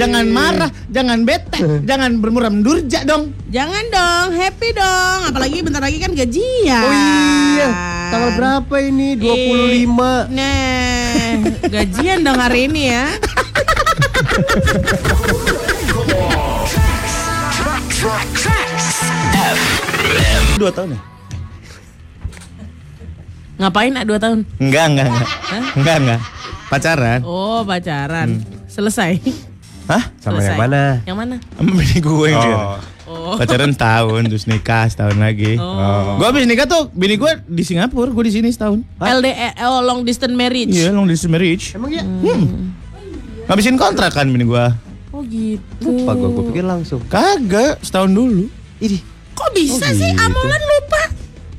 Jangan marah, jangan bete, jangan bermuram durja dong. Jangan dong, happy dong. Apalagi bentar lagi kan gajian. Oh iya. Tanggal berapa ini? 25. Nah, gajian dong hari ini ya. Dua tahun ya? Ngapain ah, dua tahun? Enggak, enggak, enggak. Enggak, enggak. Pacaran. Oh, pacaran. Selesai. Hah? Sama Selesai. yang mana? Yang mana? Sama bini gue yang. Oh. Oh. Pacaran tahun terus nikah setahun lagi. Oh. Gue habis nikah tuh bini gue di Singapura, gue di sini setahun. LDR oh, long distance marriage. Iya, long distance marriage. Emang ya? Hmm. Ngabisin kontrak kan bini gue. Oh gitu. Lupa gue, gue pikir langsung. Kagak, setahun dulu. Ini Kok bisa Oh, sih gitu. Amolan lupa?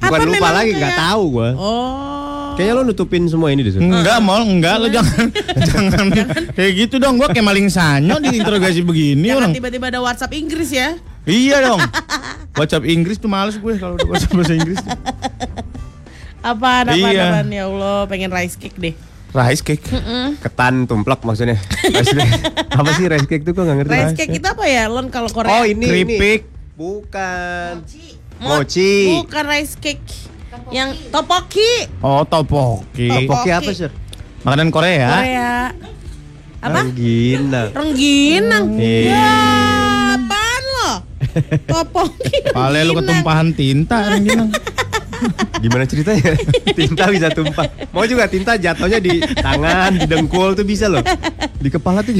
bukan lupa memang lagi, kayak- nggak tahu gue. Oh. Kayaknya lo nutupin semua ini deh. Enggak, mal, enggak lo jangan jangan kayak gitu dong. Gue kayak maling sanyo diinterogasi begini Jangan orang. tiba-tiba ada WhatsApp Inggris ya. Iya dong. WhatsApp Inggris tuh males gue kalau udah WhatsApp bahasa Inggris. Apaan, apaan, Iya. apaan, ya Allah, pengen rice cake deh. Rice cake. Ketan tumplak maksudnya. Rice cake. Apa sih rice cake tuh gue nggak ngerti. Rice cake itu apa ya, Lon kalau Korea? Oh ini Keripik. ini. Bukan. Mo- Mochi. Bukan rice cake. Yang topoki. Oh, topoki. Topoki apa sih? Makanan Korea. Korea. Apa? Gina. Rengginang. Iya. Ya, apaan lo? Topoki. Pale lu rengginang. ketumpahan tinta rengginang. Gimana ceritanya? tinta bisa tumpah. Mau juga tinta jatuhnya di tangan, di dengkul tuh bisa loh. Di kepala tuh.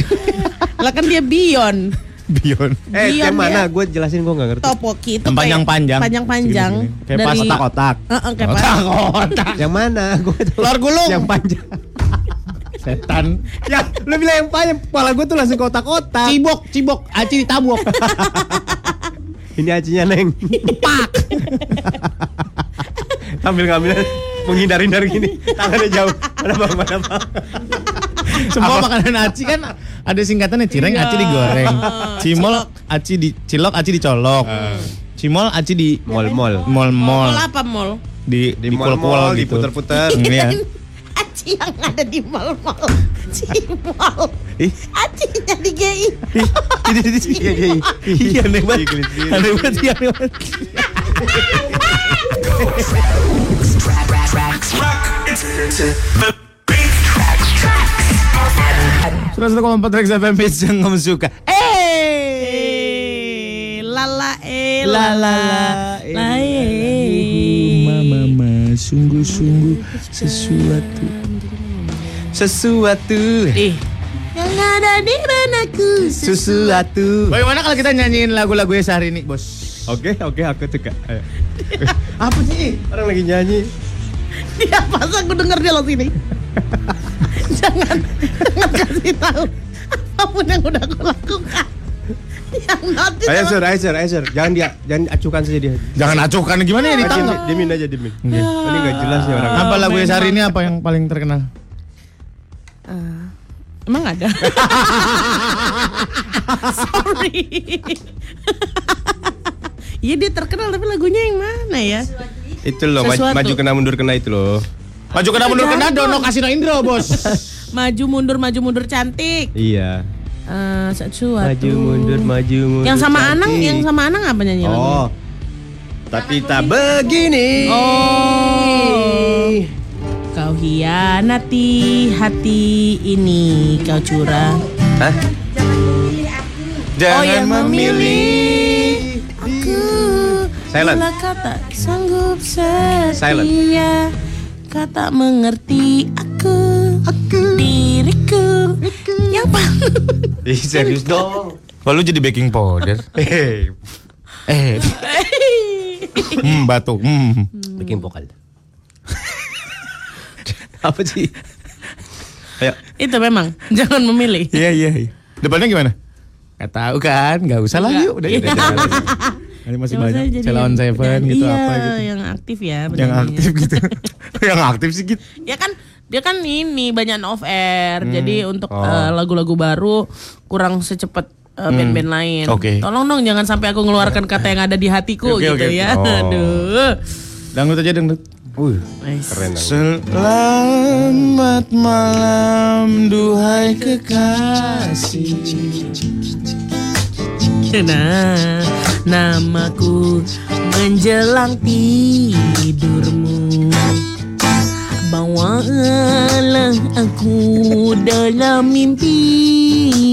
Lah kan dia Bion. Bion. eh, Bion yang mana? Gue jelasin gue nggak ngerti. Topoki itu panjang-panjang. Panjang-panjang. Kayak Dari pas. Heeh, kayak Otak-otak. Yang mana? Gue Telur gulung. Yang panjang. Setan. ya, lu bilang yang panjang. Kepala gue tuh langsung kotak-kotak. Cibok, cibok. Aci ditabok. Ini acinya neng. Pak. Sambil ngambil menghindar-hindar gini. Tangannya jauh. Mana bang, mana bang. Semua makanan aci kan ada singkatannya cireng iya. aci digoreng. Ah. Cimol aci dicilok aci dicolok. Uh. Cimol aci di mall-mall. Mall-mall. apa mall? Di di mall-mall gitu. diputer-puter. Iya. Kan aci yang ada di mall-mall. Cimol. Aci jadi GI. Jadi GI. Iya aneh banget. Aneh banget, aneh banget. Sudah, satu kompetensi Hits yang kamu suka Eh Lala eh Lala Lala eh, eh. Eh. Mama mama sungguh-sungguh sesuatu Sesuatu Eh yang ada di ranaku sesuatu. Bagaimana kalau kita nyanyiin lagu-lagu ya sehari ini, bos? Oke, oke, aku juga. Apa sih? Orang lagi nyanyi. Dia pas aku denger dia lo sini. jangan, jangan kasih tahu apa pun yang udah aku lakukan. Yang nanti Ayo sur, ayo sur, ayo sur. Jangan dia, jangan acukan saja dia. Jangan acuhkan gimana ya ditangkap. diemin aja, diemin. Ini nggak jelas ya orang. Apa lagu sehari ini apa yang paling terkenal? Eh, emang ada? Sorry. Iya dia terkenal tapi lagunya yang mana ya? Itu loh, maju, Sesuatu. maju kena mundur kena itu loh. Maju kena mundur kena dono kasino Indro, Bos. Maju mundur maju mundur cantik. Iya. Eh, sesuatu. Maju mundur, maju mundur. Yang sama cantik. Anang, yang sama Anang apa nyanyi lagunya? Oh. Tapi tak begini. Oh. Kau hianati hati ini kau curang. Hah? Jangan Oh, yang memilih. Aku Silent. bila kata sanggup setia Silent. Kata mengerti aku Aku Diriku Yang paling Ih, serius dong. Wah, lu jadi baking powder. Hei, Eh, hmm, batu. Hmm. bikin vokal. Apa sih? Ayo. Itu memang Jangan memilih Iya, iya, iya. Depannya gimana? Gak tahu kan, gak usah lah yuk. Udah, udah, Iya. jangan. Ini masih Jangan banyak. Celawan yang- Seven gitu iya, apa gitu. yang aktif ya Yang aktif gitu. yang aktif sih gitu. Ya kan dia kan ini banyak off air. Hmm. Jadi untuk Oh. eh, lagu-lagu baru kurang secepat eh, band-band lain. Hmm. Oke. Tolong dong jangan sampai aku ngeluarkan kata yang ada di hatiku Oke, gitu oke. ya. Oh. Aduh. Dangdut aja dangdut. Uh, Nice. keren. Selamat malam duhai kekasih. Nah, namaku menjelang tidurmu Bawalah aku dalam mimpi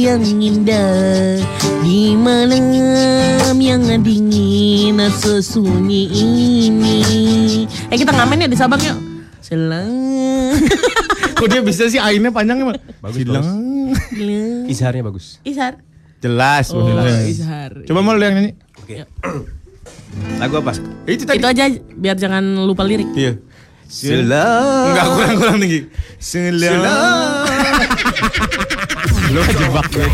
yang indah Di malam yang dingin sesunyi ini Eh kita ngamen ya di Sabang yuk Selang Kok dia bisa sih ainnya panjang emang? Bagus, Silang. Isharnya bagus. Isar Jelas. Oh, beneran. Ishar. Coba mau lu yang nyanyi. Oke. Lagu apa? Itu tadi. Itu aja biar jangan lupa lirik Iya. Selam. Enggak kurang kurang tinggi. Selang. Lu kejebak gue.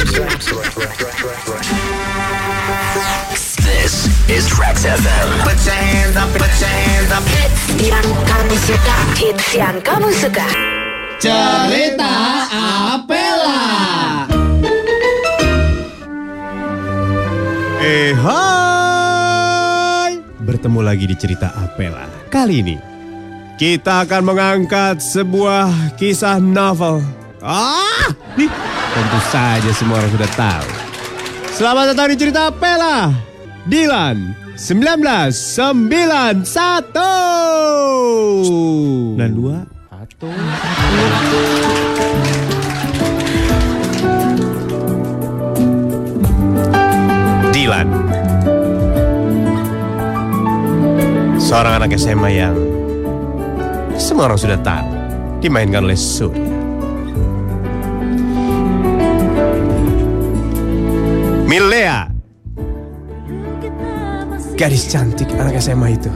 This is Trax FM. Put your hands up, put your hands up. Hits yang kamu suka, hits yang kamu suka. Cerita Apela. Eh hai Bertemu lagi di cerita Apela. Kali ini Kita akan mengangkat sebuah kisah novel. Ah! Nih Tentu saja semua orang sudah tahu. Selamat datang di cerita Apela Dilan 1991 Dan dua. Dilan Seorang anak SMA yang Semua orang sudah tahu Dimainkan oleh Surya. Milea. Gadis cantik anak SMA itu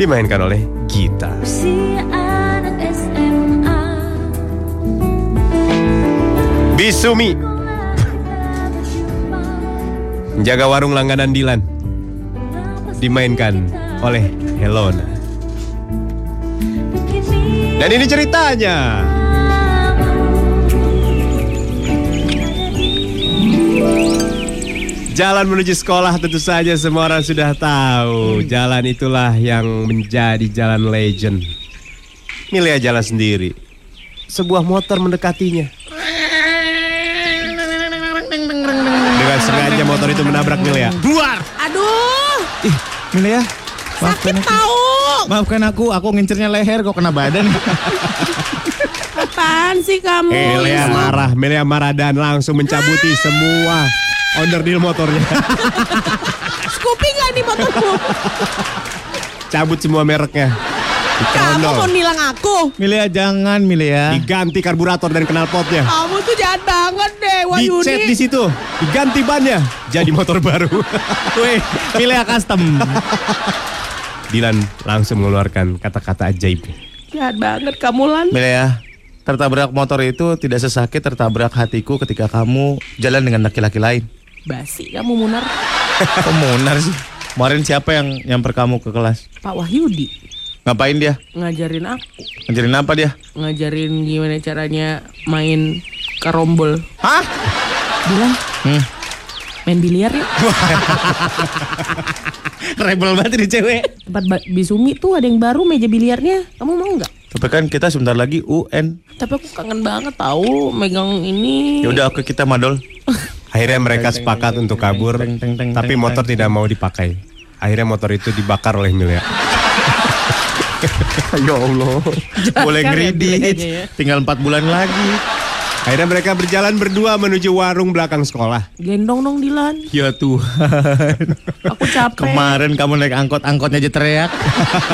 Dimainkan oleh Gita. Bisumi. Jaga warung langganan Dilan. Dimainkan oleh Helona. Dan ini ceritanya. Jalan menuju sekolah tentu saja semua orang sudah tahu. Jalan itulah yang menjadi jalan legend. Milea jalan sendiri. Sebuah motor mendekatinya. Dengan sengaja motor itu menabrak Milea. Buar. Aduh! Ih, Milea. Sakit aku. tahu Maafkan aku, aku ngincernya leher kok kena badan. Apaan sih kamu? Milea marah, Milea marah dan langsung mencabuti semua onderdil motornya. Scoopy gak nih motorku? Cabut semua mereknya. Kamu mau nilang aku? Milea jangan, Milea. Diganti karburator dan knalpotnya Kamu tuh jahat banget deh Wahyuni Dicet di situ, diganti bannya, jadi motor baru. Weh, Milea custom. Dilan langsung mengeluarkan kata-kata ajaib. Jahat banget kamu Lan Milea, tertabrak motor itu tidak sesakit tertabrak hatiku ketika kamu jalan dengan laki-laki lain. Basi kamu Munar Kok munar sih? Kemarin siapa yang nyamper kamu ke kelas? Pak Wahyudi Ngapain dia? Ngajarin aku Ngajarin apa dia? Ngajarin gimana caranya main karombol Hah? Bilang Hmm. Main biliar yuk Rebel banget ini cewek. Tempat Bisumi tuh ada yang baru meja biliarnya Kamu mau nggak? Tapi kan kita sebentar lagi UN. Tapi aku kangen banget tahu megang ini Ya udah oke kita madol. Akhirnya mereka sepakat untuk kabur, tapi motor tidak mau dipakai. Akhirnya motor itu dibakar oleh Milea. ya Allah. Boleh ya ngeridit. bilangnya ya. Tinggal 4 bulan lagi. Akhirnya mereka berjalan berdua menuju warung belakang sekolah. Gendong dong Dilan Ya Tuhan. Aku capek Kemarin kamu naik angkot, angkotnya aja teriak.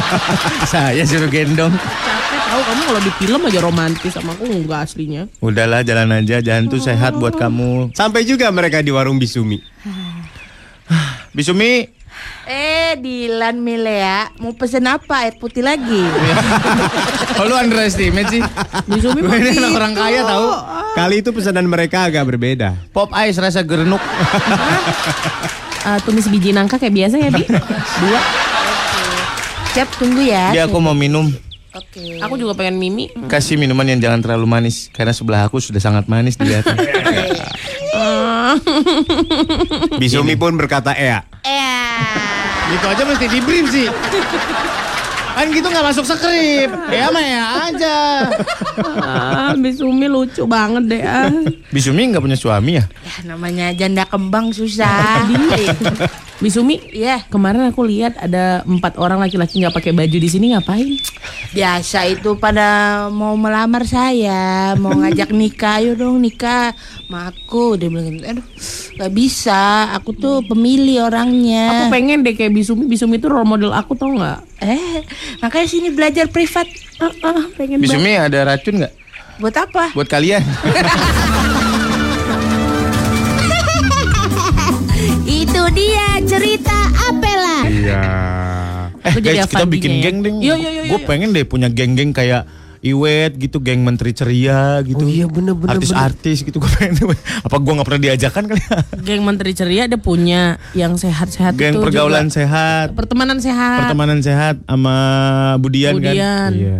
Saya suruh gendong. Capek tahu kamu kalau di film aja romantis sama aku enggak aslinya Udahlah jalan aja, jalan tuh sehat buat kamu. Sampai juga mereka di warung Bisumi. Bisumi, Eh, Dilan Milea, mau pesen apa? Air putih lagi? oh lu underestimate sih. Bisumi Gue ini anak orang kaya tahu. Kali itu pesanan mereka agak berbeda. Pop ice rasa gerenuk. Eh, tumis biji nangka kayak biasa ya Bi Dua Siap, tunggu ya. Dia aku mau minum. Oke. Aku juga pengen mimi Kasih minuman yang jangan terlalu manis karena sebelah aku sudah sangat manis dilihatnya. Bisumi pun berkata Ea. Eh, Gitu aja mesti di brief sih. Kan gitu nggak masuk skrip. Ya mah ya aja. Ah, Bisumi lucu banget deh ah. Bisumi nggak punya suami ya? Ya namanya janda kembang susah. Bisumi, Iya. kemarin aku lihat ada empat orang laki-laki nggak pakai baju di sini ngapain? Biasa itu pada mau melamar saya, mau ngajak nikah, ayo dong nikah. Ma aku dia bilang gitu, aduh gak bisa, aku tuh pemilih orangnya. Aku pengen deh kayak Bisumi. Bisumi itu role model aku tau nggak? Eh, makanya sini belajar privat. Ah, ah, pengen banget. Bisumi ada racun nggak Buat apa? buat kalian? dia cerita Apela. Iya. Eh Aku guys kita bikin ya. geng deh. Yo, yo, yo, Gue pengen deh punya geng-geng kayak Iwet gitu, geng Menteri Ceria gitu. Oh iya, bener, bener, Artis-artis gitu gue pengen. Apa gue nggak pernah diajakan kali ya? Geng Menteri Ceria dia punya yang sehat-sehat Geng itu pergaulan juga. sehat, pertemanan sehat. pertemanan sehat sama Budian, kan. Kemudian Iya.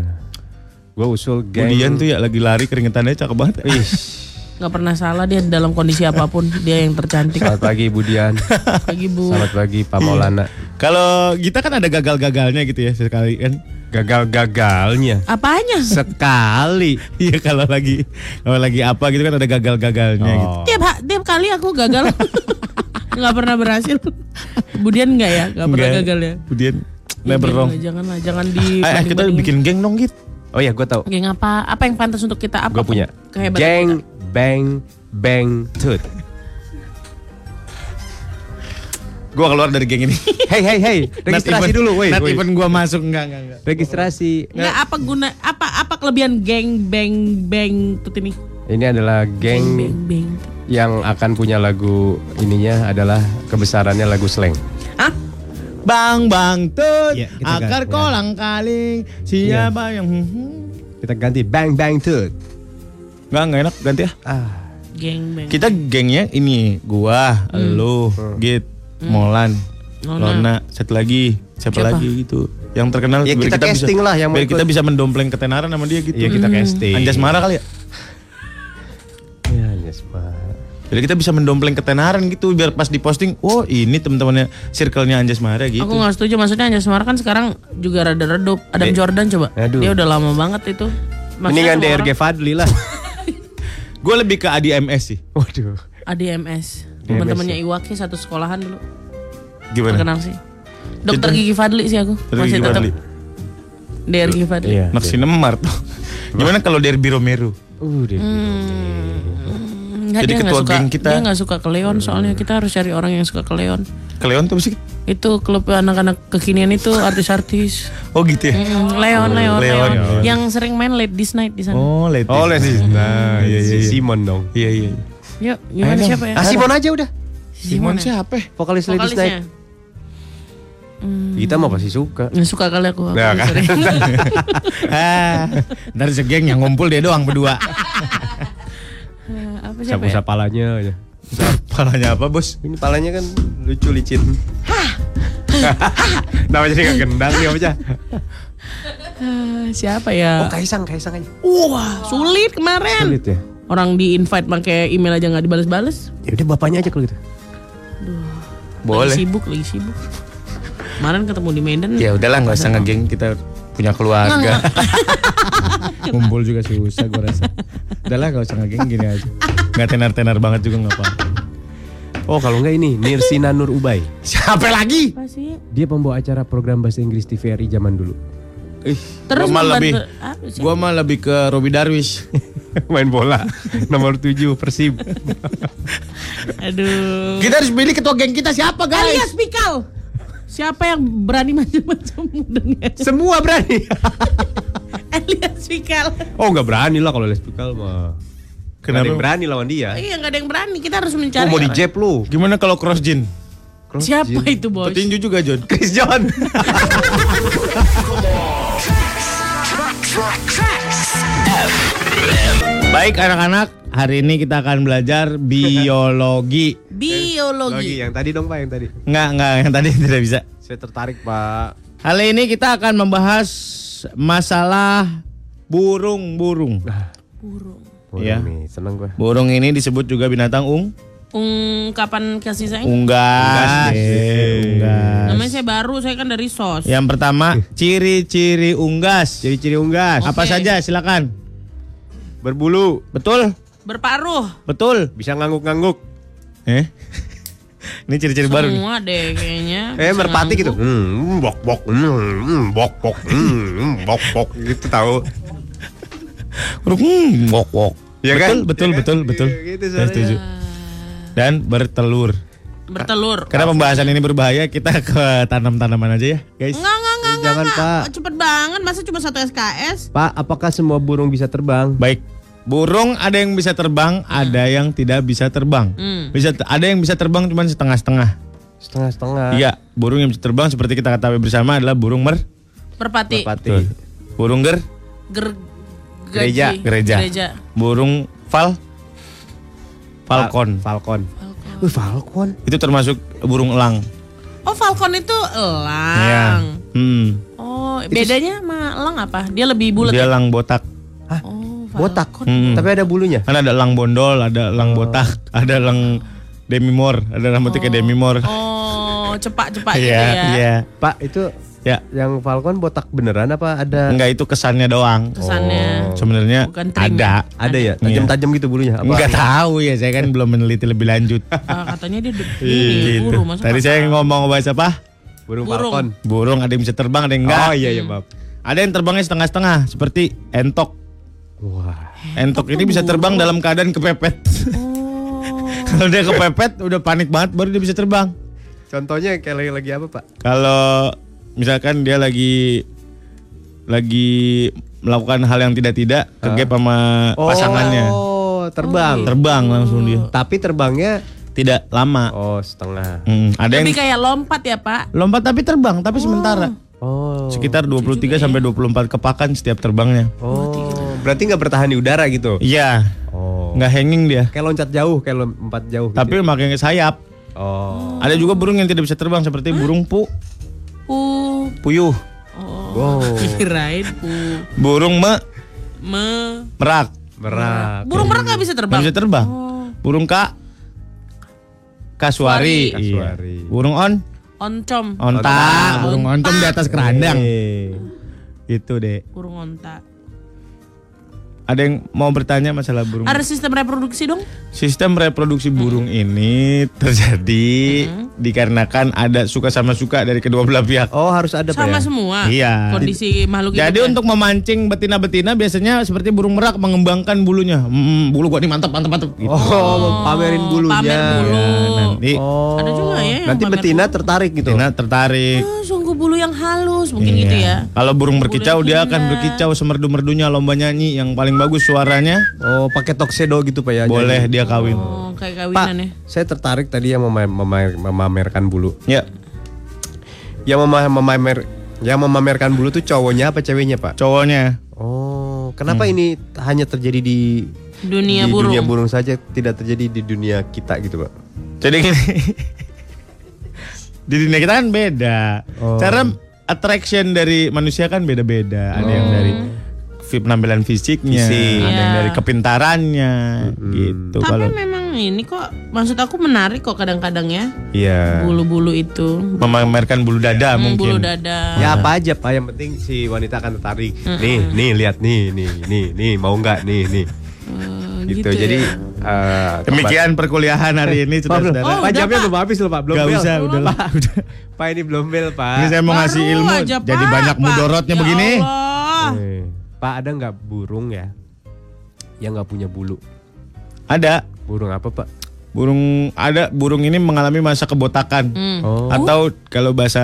Gue usul geng. Budian tuh ya lagi lari keringetannya cakep banget. Ih, nggak pernah salah dia dalam kondisi apa pun dia yang tercantik. selamat pagi Budian. Pagi Bu. Selamat pagi Pak Maulana. Kalau kita kan ada gagal-gagalnya gitu ya sekali kan. Gagal-gagalnya. Apanya? Sekali. Iya kalau lagi kalau lagi apa gitu kan ada gagal-gagalnya gitu. Oh. Tiap ha- tiap kali aku gagal. nggak pernah berhasil. Kemudian nggak ya? Nggak pernah Enggak. gagal ya? Budian Ya, never jangan wrong. lah, Jangan jangan di. Eh, kita bikin geng dong gitu. Oh iya, gue tahu. Geng apa? Apa yang pantas untuk kita? Apa Gue punya. Kehebatan Geng kita? Bang Bang Tut. Gua keluar dari geng ini. Hey hey hey, registrasi even- dulu, Not wait. even gua masuk enggak enggak enggak. Registrasi. Nggak apa guna apa apa kelebihan geng beng beng tut ini? Ini adalah geng beng. yang akan punya lagu ininya adalah kebesarannya lagu slang. Hah? Bang bang tut kita akar ganti, ya. kolang kaling siapa yang Kita ganti Bang Bang Tut. Enggak enggak enak ganti ya. Ah, Geng beng. Kita gengnya ini gua, lu, Git, Molan, Nona. Lona, satu lagi, siapa, Siapa? lagi gitu. Yang terkenal Ya, biar kita casting bisa, lah yang mau biar kita bisa mendompleng ketenaran sama dia gitu. iya kita casting. Anjas marah kali ya. Ya, Anjas marah. Jadi kita bisa mendompleng ketenaran gitu biar pas diposting, oh ini teman-temannya circle-nya Anjas Mara gitu. Aku nggak setuju maksudnya Anjas Mara kan sekarang juga rada redup. Adam Eh, Jordan coba. aduh. Dia udah lama banget itu. Maksudnya Mendingan DRG orang- Fadli lah. Gue lebih ke ADMS sih. Waduh. ADMS. Teman-temannya Iwaki satu sekolahan dulu. Gimana? Terkenal sih. Dokter Gigi Fadli sih aku. Dokter Masih Gigi tetap Fadli. DRG Fadli. Iya. Tuh. Gimana kalau Derby Romero? Uh, deh. Enggak, Jadi dia nggak ketua suka, geng kita. Dia nggak suka ke Leon soalnya kita harus cari orang yang suka ke Leon. Keleon tuh sih? Itu klub anak-anak kekinian itu artis-artis. Oh gitu ya. Mm, Leon, Leon, Leon, Leon, Leon. Yang sering main late this night di sana. Oh, Leti. Oh, Lesti. Nah, iya, iya, si iya. Simon dong. Iya iya. Yuk, gimana Ayo siapa ya? Ah, Simon aja udah. Simon ya? siapa? ya? Vokalis Ladies Vokalisnya. Night. Kita mah pasti suka. Suka kali aku. aku Nah, kan. ah, ntar segeng yang ngumpul dia doang berdua. apa siapa ya? Sapu palanya aja. Palanya apa bos? Ini palanya kan lucu licin. Namanya jadi gak gendang nih apa aja. Eh, siapa ya? Oh, Kaisang, Kaisang aja. Wah, sulit kemarin. Sulit ya. Orang di invite pakai email aja nggak dibales-bales. Ya udah bapaknya aja kalau gitu. Boleh. Lagi sibuk, lagi sibuk. Kemarin ketemu di Medan. Ya udahlah nggak usah ngegeng kita punya keluarga. Ngumpul juga susah gue rasa. Udahlah nggak usah ngegeng gini aja. Nggak tenar-tenar banget juga nggak apa-apa. Oh, kalau enggak ini Nirsina Nur Ubay. Siapa lagi? Dia pembawa acara program bahasa Inggris TVRI zaman dulu. Ih, Terus gua mah lebih gua mah lebih ke Robi Darwish. Main bola nomor 7 Persib. Aduh. kita harus pilih ketua geng kita siapa Elias Pikal. Siapa yang berani macam-macam dengan Semua berani. Elias Pikal? oh, enggak berani lah kalau Les Pikal mah. Kenapa? Kenapa? yang berani lawan dia. Iya nggak ada yang berani. Kita harus Oh, mencari. mau orang. di jab lu. Gimana kalau cross jin? Siapa itu bos? Petinju juga John. Chris John. Baik anak-anak, hari ini kita akan belajar biologi. Biologi. yang tadi dong Pak, yang tadi. Nggak, nggak, yang tadi tidak bisa. Saya tertarik Pak. Kali ini kita akan membahas masalah burung-burung. Burung. Burung Iya. nih, seneng gue. Burung ini disebut juga binatang ung ungkapan kasih sayang. Unggas, deh, unggas. Namanya saya baru, saya kan dari sos. Yang pertama, ciri-ciri unggas. Ciri-ciri unggas. Apa Oke. saja silakan. Berbulu. Betul? Berparuh. Betul. Bisa ngangguk-ngangguk. Eh? Ini ciri-ciri baru nih. Semua deh kayaknya. Eh merpati gitu. ngangguk. Hmm, bok bok. Hmm, bok bok. Hmm, bok bok gitu tahu. Hmm, wok wok. Iya betul, kan? betul, Iya kan? betul, betul. Iya, gitu Saya suaranya. setuju. Dan bertelur. Bertelur. Karena pembahasan ini berbahaya, kita ke tanam-tanaman aja ya, guys. Enggak, enggak, enggak, enggak. Jangan, enggak. Pak. Cepet banget, masa cuma satu SKS? Pak, apakah semua burung bisa terbang? Baik. Burung ada yang bisa terbang, ada yang tidak bisa terbang. Hmm. Bisa ada yang bisa terbang cuma setengah-setengah. Setengah-setengah. Iya, burung yang bisa terbang seperti kita ketahui bersama adalah burung mer Merpati. Merpati. burung ger, Ger Gereja. gereja. Gereja. burung fal, falcon. Falcon. Wih, falcon. Itu termasuk burung elang. Oh, falcon itu elang. Iya. Hmm. Oh, bedanya sama elang apa? Dia lebih bulat. Dia ya? elang botak. Oh, Botak. falcon. Hmm. Tapi ada bulunya. Kan ada elang bondol, ada elang botak, ada elang demimor, ada rambutnya kayak demimor. Oh, cepak-cepak gitu Iya, ya. iya. Pak, itu Ya, yang falcon botak beneran apa ada? enggak itu kesannya doang. Kesannya. Sebenarnya Bukan trim ada. Ada ya? Iya. Tajam-tajam gitu bulunya. Apa? Enggak tahu ya, saya kan belum meneliti lebih lanjut. Ah, katanya dia de- Iya, ini gitu. buru Tadi saya ngomong bahasa apa? Burung, Burung. falcon. Burung ada yang bisa terbang, ada yang enggak. Oh iya ya, maaf. Ada yang terbangnya setengah-setengah seperti entok. Wah. Entok ini bisa terbang dalam keadaan kepepet. Oh. Kalau dia kepepet udah panik banget baru dia bisa terbang. Contohnya kayak lagi, lagi apa, Pak? Kalau misalkan dia lagi lagi melakukan hal yang tidak-tidak kegep sama pasangannya. Oh, terbang. Terbang langsung dia. Tapi terbangnya Tidak lama. oh setengah. Hmm, ada yang Lebih kayak lompat ya, Pak. lompat tapi terbang tapi sementara. Oh. Sekitar 23 sampai 24 kepakan setiap terbangnya. Oh, berarti nggak bertahan di udara gitu. Iya, Oh. nggak hanging dia. Kayak loncat jauh, kayak lompat jauh gitu. Tapi pakai sayap. Oh. Ada juga burung yang tidak bisa terbang seperti burung pu, Pu. puyuh, Oh. Wow. Kirain pu. burung me, Me. merak, Merak. Burung merak nggak bisa terbang. bisa terbang. Oh. Burung ka, kasuari, Kasuari. Iya. Kasuari. burung on, Oncom. onta, burung oncom di atas kerandang. Eh. Itu deh. Burung onta. Ada yang mau bertanya masalah burung? Ada sistem reproduksi dong? Sistem reproduksi burung ini terjadi dikarenakan ada suka sama suka dari kedua belah pihak. Oh, harus ada Sama ya? semua. Iya. Kondisi makhluk Jadi hidup ya? untuk memancing betina-betina biasanya seperti burung merak mengembangkan bulunya. Hmm, bulu gua nih mantap mantap mantap gitu. Oh, pamerin bulunya. pamer bulu. Ya, nanti Oh. Ada juga ya yang Nanti pamer betina bulu. tertarik gitu. betina tertarik. Oh, sungguh bulu yang halus mungkin Iya. gitu ya. Kalau burung berkicau dia akan berkicau semerdu-merdunya lomba nyanyi yang paling bagus suaranya Oh, pakai tuxedo gitu Pak ya. boleh jadi. dia kawin. Oh, kayak Pak, kawinan ya. saya tertarik tadi yang mema- mema- memamerkan bulu. Ya, Yang mema- memamer yang memamerkan bulu tuh cowoknya apa ceweknya, Pak? cowoknya. Oh, kenapa ini hanya terjadi di Dunia di burung. dunia burung saja tidak terjadi di dunia kita gitu, Pak? Jadi gini. Di dunia kita kan beda. Oh. Cara attraction dari manusia kan beda-beda. Ada yang dari fi- penampilan fisiknya, Fisik. ada yang Iya. dari kepintarannya gitu. Tapi Kalau memang ini kok maksud aku menarik kok kadang-kadang ya. Iya. Bulu-bulu itu. memamerkan bulu dada Hmm, mungkin. Bulu dada. Ya apa aja Pak, yang penting si wanita akan tertarik. Nih, nih lihat nih, nih, nih, nih, mau nggak nih, nih. Eh, Gitu. gitu Jadi eh, Demikian perkuliahan hari ini belum. saudara. Oh, Pak jamnya belum habis loh Pak, belum Gak usah, udah lah. Udah. Pak ini belum bel Pak. Ini saya mau Baru ngasih ilmu aja, jadi Pak, banyak Pak. mudorotnya Ya begini. Allah. Eh, Pak ada nggak burung ya yang nggak punya bulu? Ada Burung apa Pak? burung ada burung ini mengalami masa kebotakan. Hmm. Oh. Atau kalau bahasa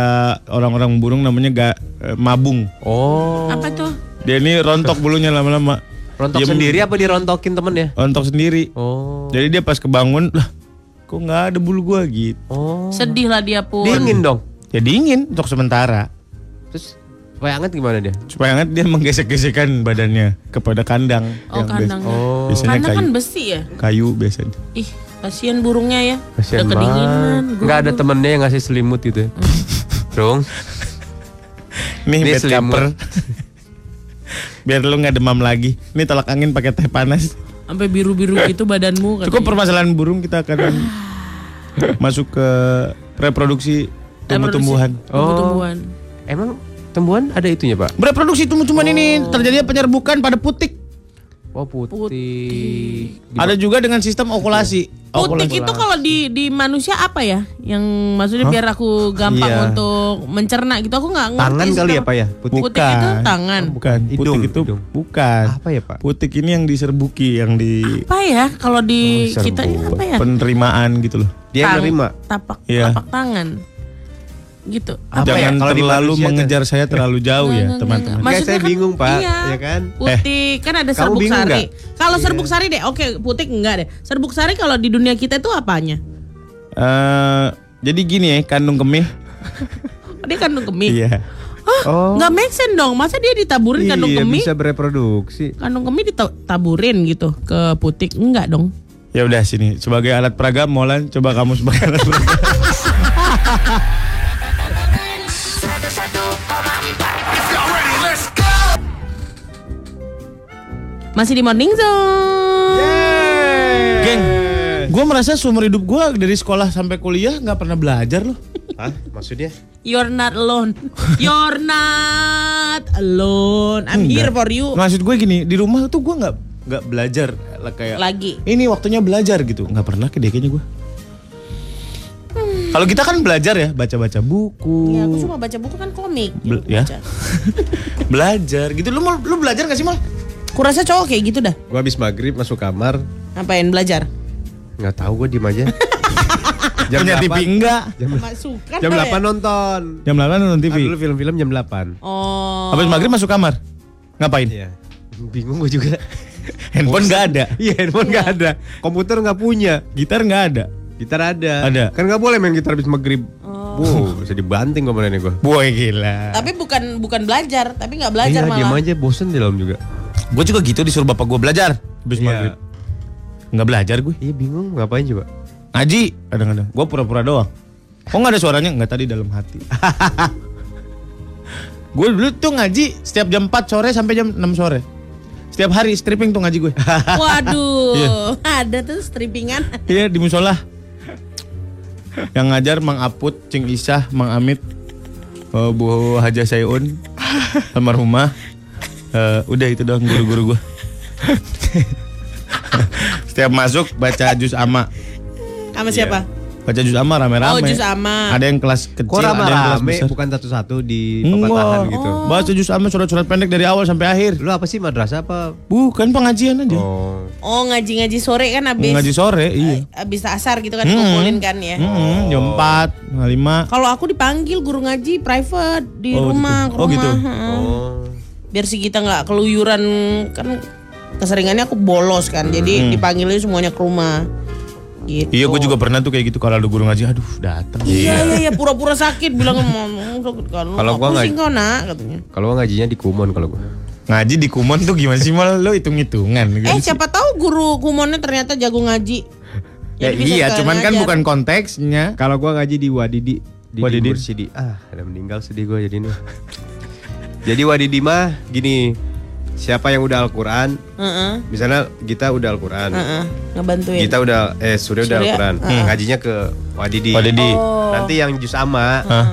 orang-orang burung namanya ga, eh, mabung. Oh. Apa tuh? Dia ini rontok bulunya lama-lama. Rontok Dia sendiri apa dirontokin temen ya? Rontok sendiri. Oh. Jadi dia pas kebangun, lah kok nggak ada bulu gua gitu. Oh. Sedih lah dia pun. Dingin dong. Ya dingin untuk sementara. Terus supaya hangat gimana dia? Supaya hangat dia menggesek-gesekkan badannya kepada kandang. Oh, yang kandang. bias- Oh. biasanya Karena kayu. kan besi ya. kayu biasanya. Ih, kasihan burungnya ya. Kasian Udah kedinginan. banget. Nggak ada temennya yang ngasih selimut gitu. ya? Dong. Nih Ini bed selimut. cover. Biar lu nggak demam lagi. Ini tolak angin pakai teh panas. Sampai biru-biru gitu badanmu katanya. Cukup permasalahan burung kita akan masuk ke reproduksi tumbuh-tumbuhan. Tumbuh-tumbuhan. Emang tumbuhan ada itunya pak? Reproduksi tumbuh-tumbuhan ini terjadi penyerbukan pada putik. Oh putih. Ada juga dengan sistem okulasi. Putik itu kalau di di manusia apa ya? Yang maksudnya biar aku gampang Iya. untuk mencerna gitu. Aku nggak ngerti. Tangan kali ya pak ya? Putih. Putik itu tangan. Bukan, Hidung, putik itu hidung. bukan. Apa ya pak? Putik ini yang diserbuki, yang di Apa ya? Kalau di Oh, kita ini apa ya? penerimaan gitu loh. Dia Tang- nerima. Tapak Iya. tapak tangan. Gitu. Apa ya? Jangan Kalau di terlalu mengejar saya terlalu jauh Nggak, ya, nggak, teman-teman. nggak. Kayak Maksudnya saya bingung, Pak. Iya. Ya kan? Putih kan ada serbuk sari. Kalau serbuk sari deh, oke putik enggak deh. Serbuk sari kalau di dunia kita itu apanya? Eh, jadi gini ya, kandung kemih. Dia kandung kemih. Iya. Oh. Nggak make sense dong. Masa dia ditaburin kandung Iya kemih? bisa bereproduksi. Kandung kemih ditaburin gitu ke putik? Enggak dong. Ya udah sini sebagai alat peraga Molan coba kamu sebagai alat peraga. Masih di Morning Zone. Geng, gue merasa seumur hidup gue dari sekolah sampai kuliah nggak pernah belajar loh. Hah? Maksudnya? You're not alone. You're not alone. I'm here Enggak. for you. Maksud gue gini, di rumah tuh gue nggak nggak belajar lah kayak Lagi. ini waktunya belajar gitu nggak pernah kayak kayaknya gue. Kalau kita kan belajar ya baca-baca buku, Ya, aku cuma baca buku kan komik. Bel- ya. baca. belajar gitu. Lu mau lu belajar gak sih mal? Kurasa cowok kayak gitu dah. Gua habis maghrib masuk kamar, Ngapain belajar? nggak tahu gue diem aja. Punya TV enggak? Masukan Jam lah 8 ya. nonton. Jam 8 nonton TV. dulu film-film jam 8. Oh. Habis maghrib masuk kamar. Ngapain? Iya. Bingung gue juga. Handphone nggak ada. Iya handphone nggak ada, komputer nggak punya, Gitar nggak ada. gitar ada. Ada. Kan nggak boleh main gitar habis maghrib. Wow, bisa dibanting kemarin gue. Boy gila. Tapi bukan bukan belajar, tapi nggak belajar Iya, malah. aja bosen di dalam juga. Gue juga gitu disuruh bapak gue belajar. Habis Iya. maghrib. Nggak belajar gue. Iya bingung ngapain coba? Ngaji kadang-kadang. Gue pura-pura doang. Kok nggak ada suaranya? Nggak tadi dalam hati. gue dulu tuh ngaji setiap jam 4 sore sampai jam 6 sore. Setiap hari stripping tuh ngaji gue. Waduh, Iya. ada tuh strippingan. Iya di musola. Yang ngajar Mang Aput, Cing Isah, Mang Amit, eh, Bu Haja Sayun, almarhumah. Eh, udah itu doang guru-guru gue. Setiap masuk baca juz ama. Sama siapa? Baca juz ama rame-rame. Oh, juz amma. Ada yang kelas kecil, Kok ada yang kelas besar. bukan satu-satu di pepatahan gitu? Baca juz ama surat-surat pendek dari awal sampai akhir. Lu apa sih madrasah apa? Bukan pengajian aja. Oh. Oh, ngaji-ngaji sore kan habis Ngaji sore, iya. habis asar gitu kan Hmm. kumpulin kan ya. Hmm, jam 4, jam 5. Kalau aku dipanggil guru ngaji private di Oh, rumah, gitu. ke Oh, gitu. rumah, heeh. Oh. Biar si kita nggak keluyuran kan keseringannya aku bolos kan. Jadi dipanggilnya semuanya ke rumah. Gitu. Hmm. Iya, gue juga pernah tuh kayak gitu kalau ada guru ngaji, aduh datang. Iya iya iya pura-pura sakit bilang mau mau sakit kan. Kalau gua nggak- pusing kau nak katanya. Kalau gua ngajinya di Kumon kalau gua. Ngaji di Kumon tuh gimana sih mal lo hitung-hitungan gitu Eh sih. siapa tahu guru kumonnya ternyata jago ngaji. Ya bisa iya, cuman kan ngajar. bukan konteksnya. Kalau gua ngaji di Wadidi di Wadidi. Mursidi. Ah, ada meninggal sedih gua jadi ini. jadi Wadidi mah gini. Siapa yang udah Al-Qur'an, Heeh, misalnya kita udah Al-Qur'an. heeh, ngebantuin. Kita udah eh Surya udah Al-Qur'an. heeh. Ngajinya ke Wadidi. Wadidi. Oh. Nanti yang juz ama Hah?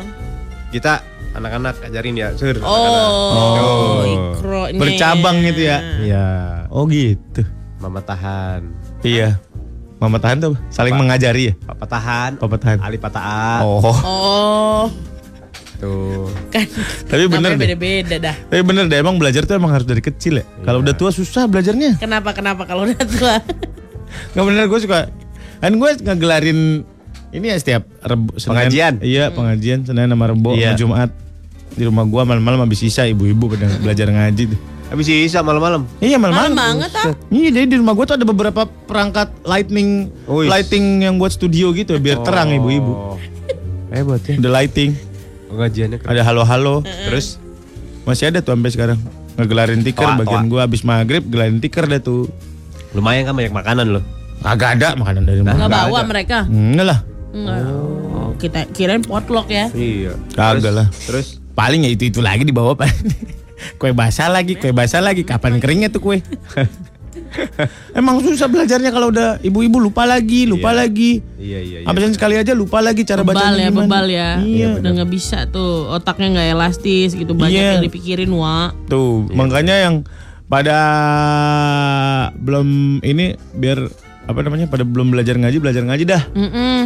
kita anak-anak ajarin ya, Sur. Oh, anak-anak. ikronya. Bercabang gitu ya. Iya. Oh gitu. Mama tahan. Iya. Mama tahan tuh saling mengajari ya. Papa tahan. Papa tahan. Ali patah. Oh. Oh, Tuh. kan. Tapi bener deh. beda-beda dah. Tapi bener deh emang belajar tuh emang harus dari kecil ya. Kalau Iya. udah tua susah belajarnya. Kenapa kenapa kalau udah tua? Nggak bener gue suka. Kan gue ngegelarin ini ya setiap Rebu, Senin. Pengajian? Iya pengajian Senin sama Rebo Iya. sama Jumat. Di rumah gua malam-malam habis sisa ibu-ibu pada belajar ngaji tuh. Habis sisa malam-malam. Iya malam-malam. Malam banget ah. Iya jadi di rumah gua tuh ada beberapa perangkat lightning Wih. lighting yang buat studio gitu biar terang ibu-ibu. Oh. Hebat ya. Ada lighting, Pengajiannya keren. ada halo-halo. Terus Masih ada tuh sampai sekarang. Ngegelarin tiker Toa, bagian toa. gua habis maghrib gelarin tiker dah tuh. lumayan kan banyak makanan loh. Agak ada makanan dari Nggak mana. bawa mereka. Enggak lah. Enggak. Oh, kita kirain potluck ya. Iya. Kagak lah. Terus Paling ya itu-itu lagi dibawa Pak. kue basah lagi, kue basah lagi. Kapan keringnya tuh kue? Emang susah belajarnya kalau udah ibu-ibu lupa lagi, lupa Iya. lagi. Iya iya iya. Sekali aja lupa lagi cara bebal bacanya ya gimana. bebal ya Iya. udah nggak bisa tuh otaknya nggak elastis gitu banyak Iya. yang dipikirin wa Tuh, Iya, makanya yang pada belum ini biar apa namanya pada belum belajar ngaji belajar ngaji dah. Mm-mm.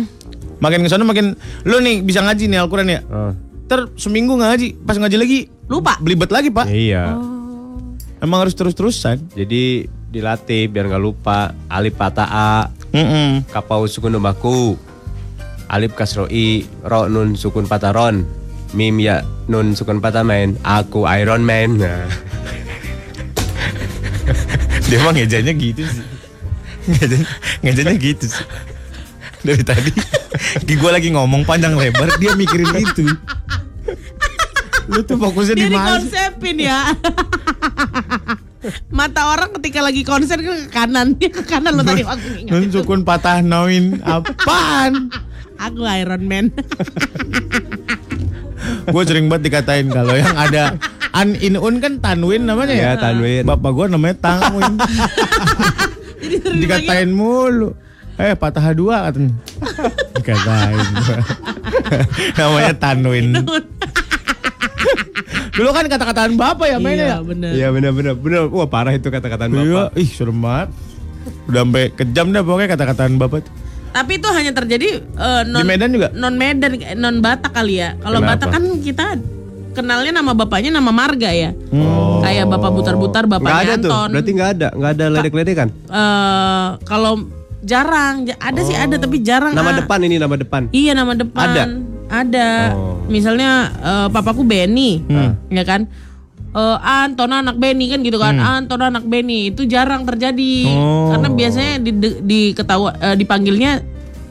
Makin ke sana makin lu nih bisa ngaji nih Al-Qur'an ya. Oh, Ter seminggu ngaji, pas ngaji lagi lupa belibet lagi, Pak. iya. Emang harus terus-terusan. Jadi dilatih biar nggak lupa alif patah a, Mm-mm. kapau sukun umaku, alif kasroi, ro nun sukun patah ron, mim ya nun sukun patah main, aku Iron Man. Nah. Dia emang ngejanya gitu sih. Ngejanya, ngejanya gitu sih. Dari tadi gue lagi ngomong panjang lebar dia mikirin itu. Lu tuh fokusnya dia di mana? sih? dikonsepin ya mata orang ketika lagi konser kan ke kanan dia ke kanan lo tadi waktu ingat Nun sukun patah noin apaan? aku Iron Man gue sering banget dikatain kalau yang ada an in un kan tanwin namanya ya. Ya, tanwin. Bapak gue namanya tangwin. jadi dikatain mulu. Eh patah dua katanya. dikatain. namanya tanwin. Dulu kan kata-kataan bapak ya mainnya iya ya. bener Iya benar-benar benar. Wah parah itu kata-kataan Iya, bapak. ih serem banget. Udah sampai kejam dah pokoknya kata-kataan bapak tuh. tapi itu hanya terjadi eh, non Di Medan juga? non Medan non Batak kali ya kalau? Batak kan kita kenalnya nama bapaknya nama Marga ya Oh. kayak bapak butar-butar Nggak bapaknya ada tuh. Anton Berarti nggak ada, nggak ada ledek-ledekan. eh kalau jarang Ja- ada sih ada tapi jarang Nama ah. depan ini nama depan. Iya nama depan. Ada? Ada. Oh. Misalnya eh, papaku Benny, Hmm. ya kan? Eh, Anton anak Benny kan gitu kan. Anton anak Benny itu jarang terjadi. Hmm. Oh. Karena biasanya di, di, diketawa eh, dipanggilnya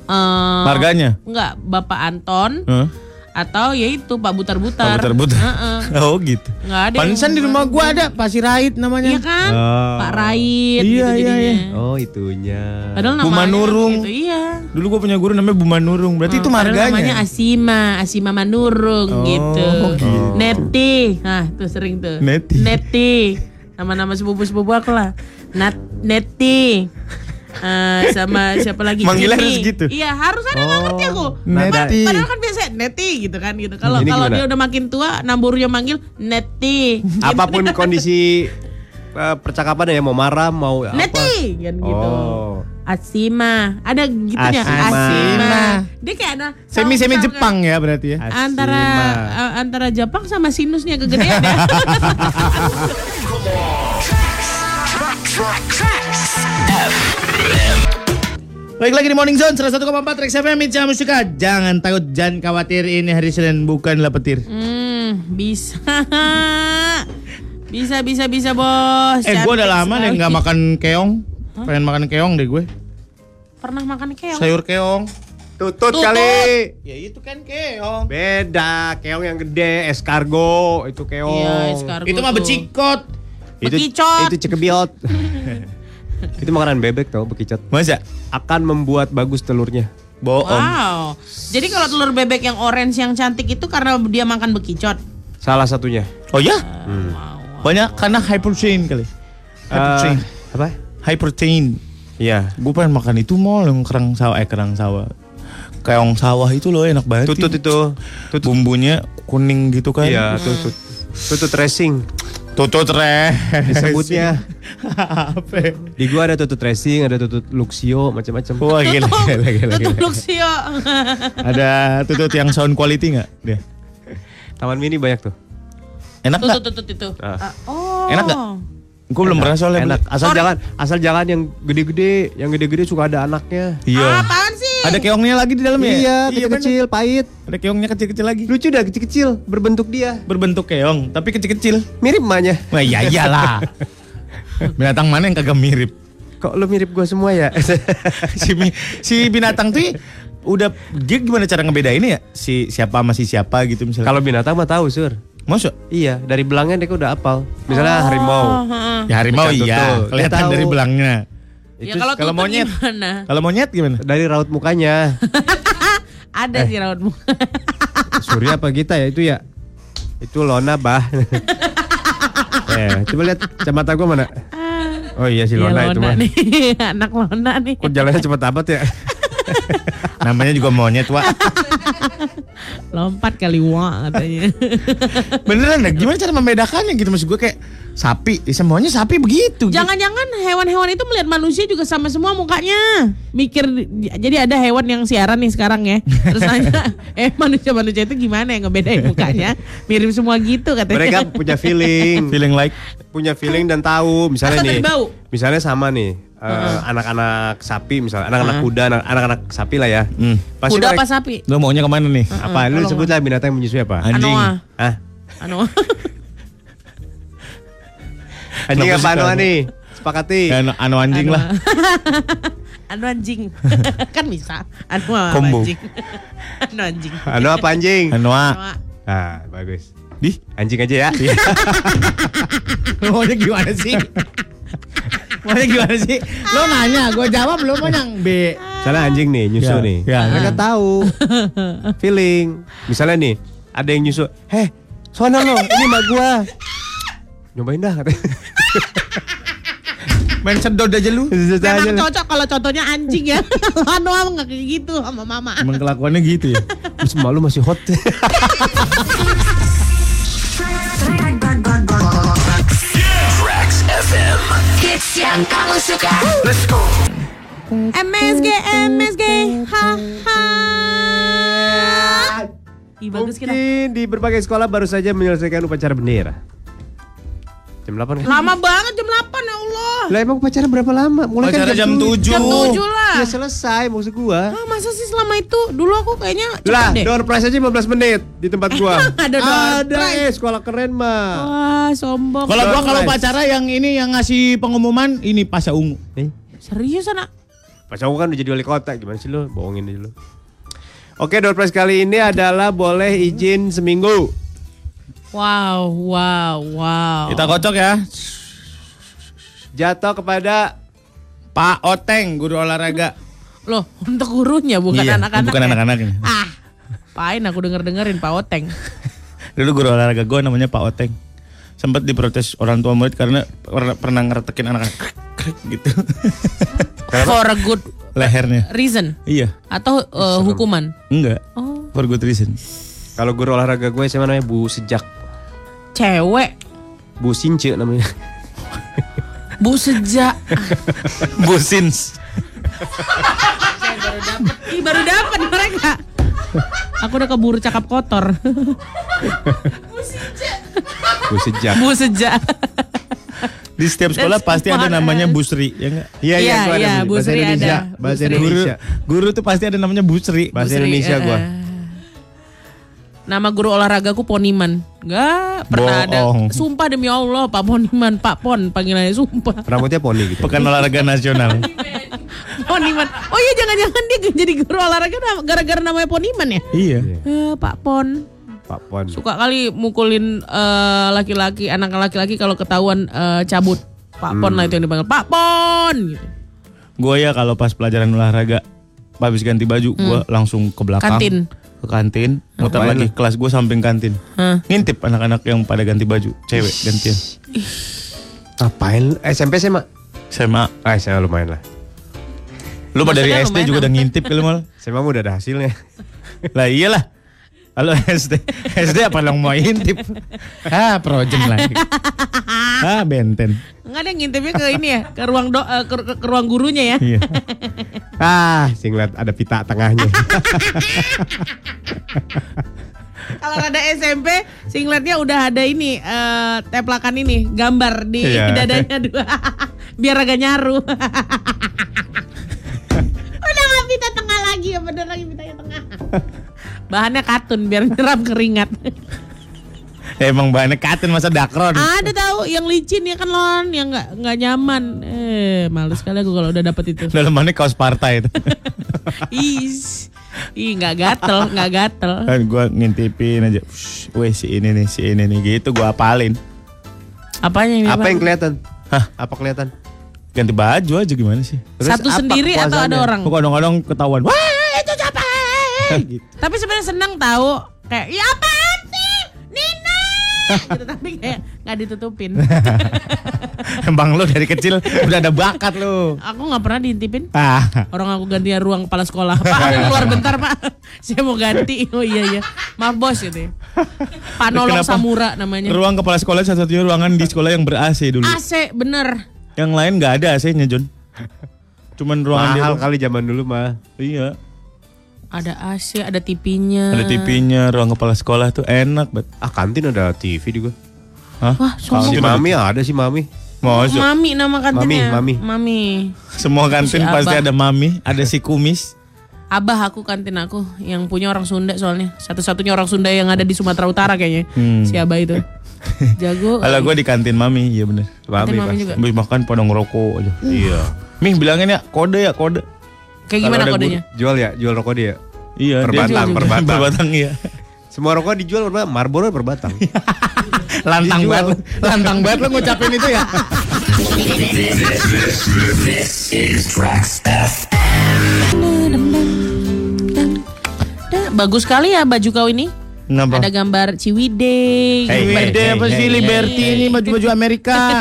eh Marganya? Enggak, Bapak Anton Hah? Atau yaitu Pak Butar-butar. Butar-butar. Heeh. Oh gitu. Nggak ada. Pantesan yang- di rumah gua ada Pasir Rait namanya. Iya kan? Oh. Pak Rait Iya, gitu iya, jadinya. iya. Oh itunya. Padahal Bu namanya Manurung. gitu. Iya. Dulu gua punya guru namanya Bu Manurung. Berarti itu Hmm, padahal marganya. namanya Asima, Asima Manurung Oh, gitu. gitu. Neti. Nah, tuh sering tuh. Neti. Neti. Nama-nama sepupu-sepupu aku lah. Nat Neti. Eh, sama siapa lagi? Manggilnya harus gitu? Iya, harus ada nggak ngerti aku. Neti. Padahal kan biasa Neti gitu kan gitu. Kalau kalau dia udah makin tua, namburunya manggil Neti. Apa pun kondisi eh, percakapan ya mau marah mau apa. Neti kan gitu. Oh. Asima, ada gitunya. Asima. Asima. Dia kayak ada Semi-semi sound- sound Jepang ya berarti ya. antara uh, antara Jepang sama sinusnya kegedean ya. Baik lagi di Morning Zone 101,4 Rex FM Minca Musika. Jangan takut, jangan khawatir ini hari Senin bukanlah petir. hmm, bisa. Bisa bisa bisa bos. Eh gue udah lama deh nggak makan keong. Pengen makan keong deh gue. Pernah makan keong? Sayur keong. Tutut, Tutut. kali. Ya itu kan keong. Beda, keong yang gede, escargot, itu keong. Iya, escargot Itu mah becikot. Itu Bekicot. itu cekebiot. itu makanan bebek tau bekicot. Masa? Akan membuat bagus telurnya. Bohong. Wow. Jadi kalau telur bebek yang orange yang cantik itu karena dia makan bekicot. Salah satunya. Oh ya? Hmm. Banyak karena high protein kali. High protein. Eh, apa? High protein. Iya. Gue pengen makan itu mau yang kerang sawah eh kerang sawah. Keong sawah itu loh enak banget. Tutut itu. Tutut. Bumbunya kuning gitu kan. Iya, tutut. Tutut racing. Tutut re. Disebutnya. Apa? ya? Di gua ada tutut racing, ada tutut luxio, macam-macam. Wah gila, gila, gila, gila. Luxio. Ada tutut yang sound quality nggak? Dia. Taman mini banyak tuh. Enak Tuh nggak? tuh tuh, tuh. Ah. Ah, Oh. Enak nggak? Gue belum pernah soalnya. Enak. Asal Sorry. jangan asal jangan yang gede-gede, yang gede-gede suka ada anaknya. Iya. apaan sih? Ada keongnya lagi di dalamnya. Iya, kan? kecil-kecil, pahit. Ada keongnya kecil-kecil lagi. Lucu dah kecil-kecil, berbentuk dia. Berbentuk keong, tapi kecil-kecil. Mirip emaknya. Wah iya iyalah. Binatang mana yang kagak mirip? Kok lu mirip gua semua ya? si, si binatang tuh udah dia gimana cara ngebedainnya ya? Si siapa sama si siapa gitu misalnya. Kalau binatang mah tahu, Sur. Masa? Iya, dari belangnya dia udah apal. Misalnya harimau. Oh, heeh. Ya harimau Ikan iya, kelihatan dari belangnya. Ya Itu kalau kalau monyet. gimana? Kalau monyet gimana? dari raut mukanya. Ada Eh. sih raut muka. Surya apa kita ya itu ya? Itu Lona bah. eh, coba lihat kacamata gua mana? Oh iya si Iya, Lona itu mah. nih. Anak Lona nih. Kok jalannya cepet amat ya? Namanya juga monyet, Wak. Lompat kali wah katanya. Beneran gimana cara membedakannya gitu maksud gue kayak sapi, ya semuanya sapi begitu. Jangan-jangan hewan-hewan itu melihat manusia juga sama semua mukanya. Mikir jadi ada hewan yang siaran nih sekarang ya. Terus nanya, "Eh, manusia-manusia itu gimana ya ngebedain mukanya? Mirip semua gitu katanya. Mereka punya feeling, feeling like punya feeling dan tahu. Misalnya Atau nih, bau. misalnya sama nih, eh, anak-anak sapi misalnya, anak-anak kuda, anak- anak-anak sapi lah ya. Hmm. Pasti Kuda mereka- apa sapi? Lo maunya ke mana nih? Apa? Lu tolong sebut lah binatang yang menyusui apa? Anjing. Anoa. Ah, Anu. anjing apa Anoa anu? nih? Sepakati. Ya, anu, anu anjing lah. Anu anjing. kan bisa. Anu Combo. anjing. anu anjing. Anoa apa anjing? Anoa. Anu, Ah, bagus. Di, Anjing aja ya. lo maunya gimana sih? maunya gimana sih? Lo nanya, gue jawab lo mau yang B. Misalnya anjing nih nyusu Ya, nih. ya. Mereka tahu. Feeling. Misalnya nih, ada yang nyusu. Heh, sono lo, ini mak gua. Nyobain dah katanya. Main sedot aja lu. Memang cocok kalau contohnya anjing ya. Anu nggak kayak gitu sama mama. Emang kelakuannya gitu ya. Terus malu masih hot. FM. Hits yang kamu suka. Let's go. MSG MSG ha ha. Ih bagus kita. Mungkin di berbagai sekolah baru saja menyelesaikan upacara bendera. Jam 8 kan? Lama banget jam 8 ya Allah. Lah emang upacara berapa lama? Mulai kan Upacara jam tu- 7. Jam 7 lah. Ya selesai maksud gua. Ah, masa sih selama itu? Dulu aku kayaknya Lah, deh. door prize aja 15 menit di tempat gua. Ada door Ada prize. eh sekolah keren mah. Wah, sombong. Kalau gua kalau pacara yang ini yang ngasih pengumuman ini Pasha Ungu. Eh, Serius anak? Pas aku kan udah jadi wali kota, gimana sih lu? Bohongin aja lu. Oke, door prize kali ini adalah boleh izin seminggu. Wow, wow, wow. Kita kocok ya. Jatuh kepada Pak Oteng, guru olahraga. Loh, untuk gurunya bukan Iya, anak-anak. bukan ya? anak-anaknya. Ah, pain aku denger-dengerin Pak Oteng. Dulu guru olahraga gue namanya Pak Oteng. Sempat diprotes orang tua murid karena pernah, pernah ngeretekin anak-anak gitu. For a good Lehernya. reason Iya, atau uh, hukuman. enggak. Oh, For good reason. kalau guru olahraga gue SMA namanya Bu Sejak. Cewek. Bu Since namanya. Bu sejak. Busins. Ih, baru dapat mereka. Aku udah keburu cakap kotor. Bu Sejak. Bu sejak. Di setiap sekolah That's pasti ada namanya. Busri, ya enggak? Iya, Iya, iya, Bu bahasa Sri Indonesia. ada. Bahasa Bu Sri. Guru, Indonesia. guru tuh pasti ada namanya Busri. Bahasa Bu Sri, Indonesia eh, gua. eh. Nama guru olahragaku Poniman. Enggak pernah ada. Sumpah demi Allah, Pak Poniman, Pak Pon panggilannya sumpah. Rambutnya poni gitu. Pekan olahraga nasional. Poniman. Oh iya jangan-jangan dia jadi guru olahraga gara-gara namanya Poniman ya? iya. Eh, Pak Pon. Pak Pon. Suka kali mukulin eh, laki-laki, anak laki-laki kalau ketahuan eh, cabut. Pak Pon lah itu yang dipanggil. Pak Pon gitu. Gue ya kalau pas pelajaran olahraga habis ganti baju, gue langsung ke belakang. Kantin. Ke kantin, muter Ngapain lagi kelas gue samping kantin. Hah. Ngintip anak-anak yang pada ganti baju, cewek gantian. Ngapain? SMP SMA? SMA. Ah, SMA lumayan lah. Lu pada dari Maksudnya SD lumayan juga udah ngintip kali mal. SMA mah udah ada hasilnya. Lah iyalah. Halo SD. SD apa lo mau intip? Ah, projem lagi. Ah, benten. Enggak ada yang ngintipnya ke ini ya, ke ruang do, eh, ke, ke- ke ruang gurunya ya. Iya. Ah, singlet ada pita tengahnya. Kalau ada SMP, singletnya udah ada ini eh, teplakan ini, gambar di Iya. dadanya dua, biar agak nyaru. udah nggak pita tengah lagi ya, bener lagi pitanya tengah. Bahannya katun biar nyerap keringat. Emang bahannya katen masa dakron. ada tahu yang licin ya kan lon, yang nggak nggak nyaman. Eh, males sekali aku kalau udah dapet itu. Dalamannya kaos partai itu. Is, ih nggak gatel, nggak gatel. kan gue ngintipin aja. "Shh, Weh si ini nih, si ini nih gitu gue apalin. Apanya ini? Apa Bang? yang kelihatan? Hah? Apa kelihatan? Ganti baju aja gimana sih? Terus Satu sendiri atau ada orang? Kok kadang-kadang ketahuan. Wah itu siapa? gitu. Tapi sebenarnya senang tahu kayak ya apaan sih? Nina. gitu, tapi kayak nggak ditutupin. Emang lu dari kecil udah ada bakat lu. Aku nggak pernah diintipin. Ah. Orang aku ganti ruang kepala sekolah. Pak, aku keluar bentar pak. Saya mau ganti. Oh iya iya. Maaf bos gitu. ya. Pak Nolong Kenapa? Samura namanya. Ruang kepala sekolah satu-satunya ruangan di sekolah yang ber-AC dulu. AC bener. Yang lain nggak ada AC-nya, John. Cuman ruangan Mahal dia. kali zaman dulu mah. Iya. Ada AC, ada TV-nya. Ada TV-nya, ruang kepala sekolah tuh enak banget. Ah kantin ada TV juga. Hah? Wah, sombong. Si Mami ada si Mami. Masuk. Mami nama kantinnya. Mami, Mami. Semua kantin Si pasti Abah. ada mami, ada si kumis. Abah aku kantin aku yang punya orang Sunda soalnya. Satu-satunya orang Sunda yang ada di Sumatera Utara kayaknya. Hmm. Si Abah itu. Jago. Kalau gue di kantin mami, iya bener. Kantin Mami, Mami juga. Makan podong rokok aja. Iya. Mih bilangin ya kode ya kode. Kayak gimana kodenya? Jual ya, jual rokok dia. Iya. Per dia batang, jual per juga. batang. Per batang iya. Semua rokok dijual berapa? Marlboro per batang. Lantang Dijual. banget, lantang banget lo ngucapin itu ya. Bagus sekali ya baju kau ini. Kenapa? Ada gambar Ciwidey. Hey, gambar- Wede apa sih hey, Liberty hey, ini baju-baju Amerika.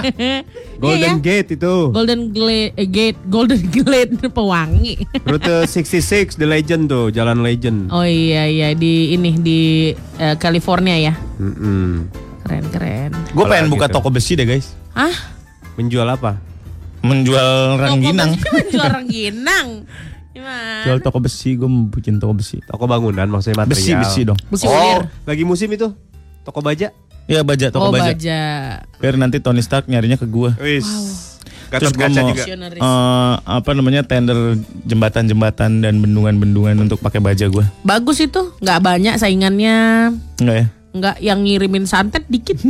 Golden Iya ya. Gate itu. Golden Glade, eh, Gate, Golden Glade pewangi. Rute 66 The Legend tuh, Jalan Legend. Oh iya iya di ini di eh, California ya. Mm-mm. Keren keren. Gue pengen buka gitu. toko besi deh guys. Ah, Menjual apa? Menjual rangginang. Toko besi menjual rangginang. Gimana? Jual toko besi, gue mau bikin toko besi. Toko bangunan maksudnya material. Besi besi dong. Besi oh, ulir. lagi musim itu. Toko baja. Iya baja toko Oh baja. baja. Biar nanti Tony Stark nyarinya ke gue. Wis. Terus Gatot gue kaca mau juga. Eh, apa namanya tender jembatan-jembatan dan bendungan-bendungan untuk pakai baja gue. Bagus itu, nggak banyak saingannya. Enggak ya? Nggak yang ngirimin santet dikit.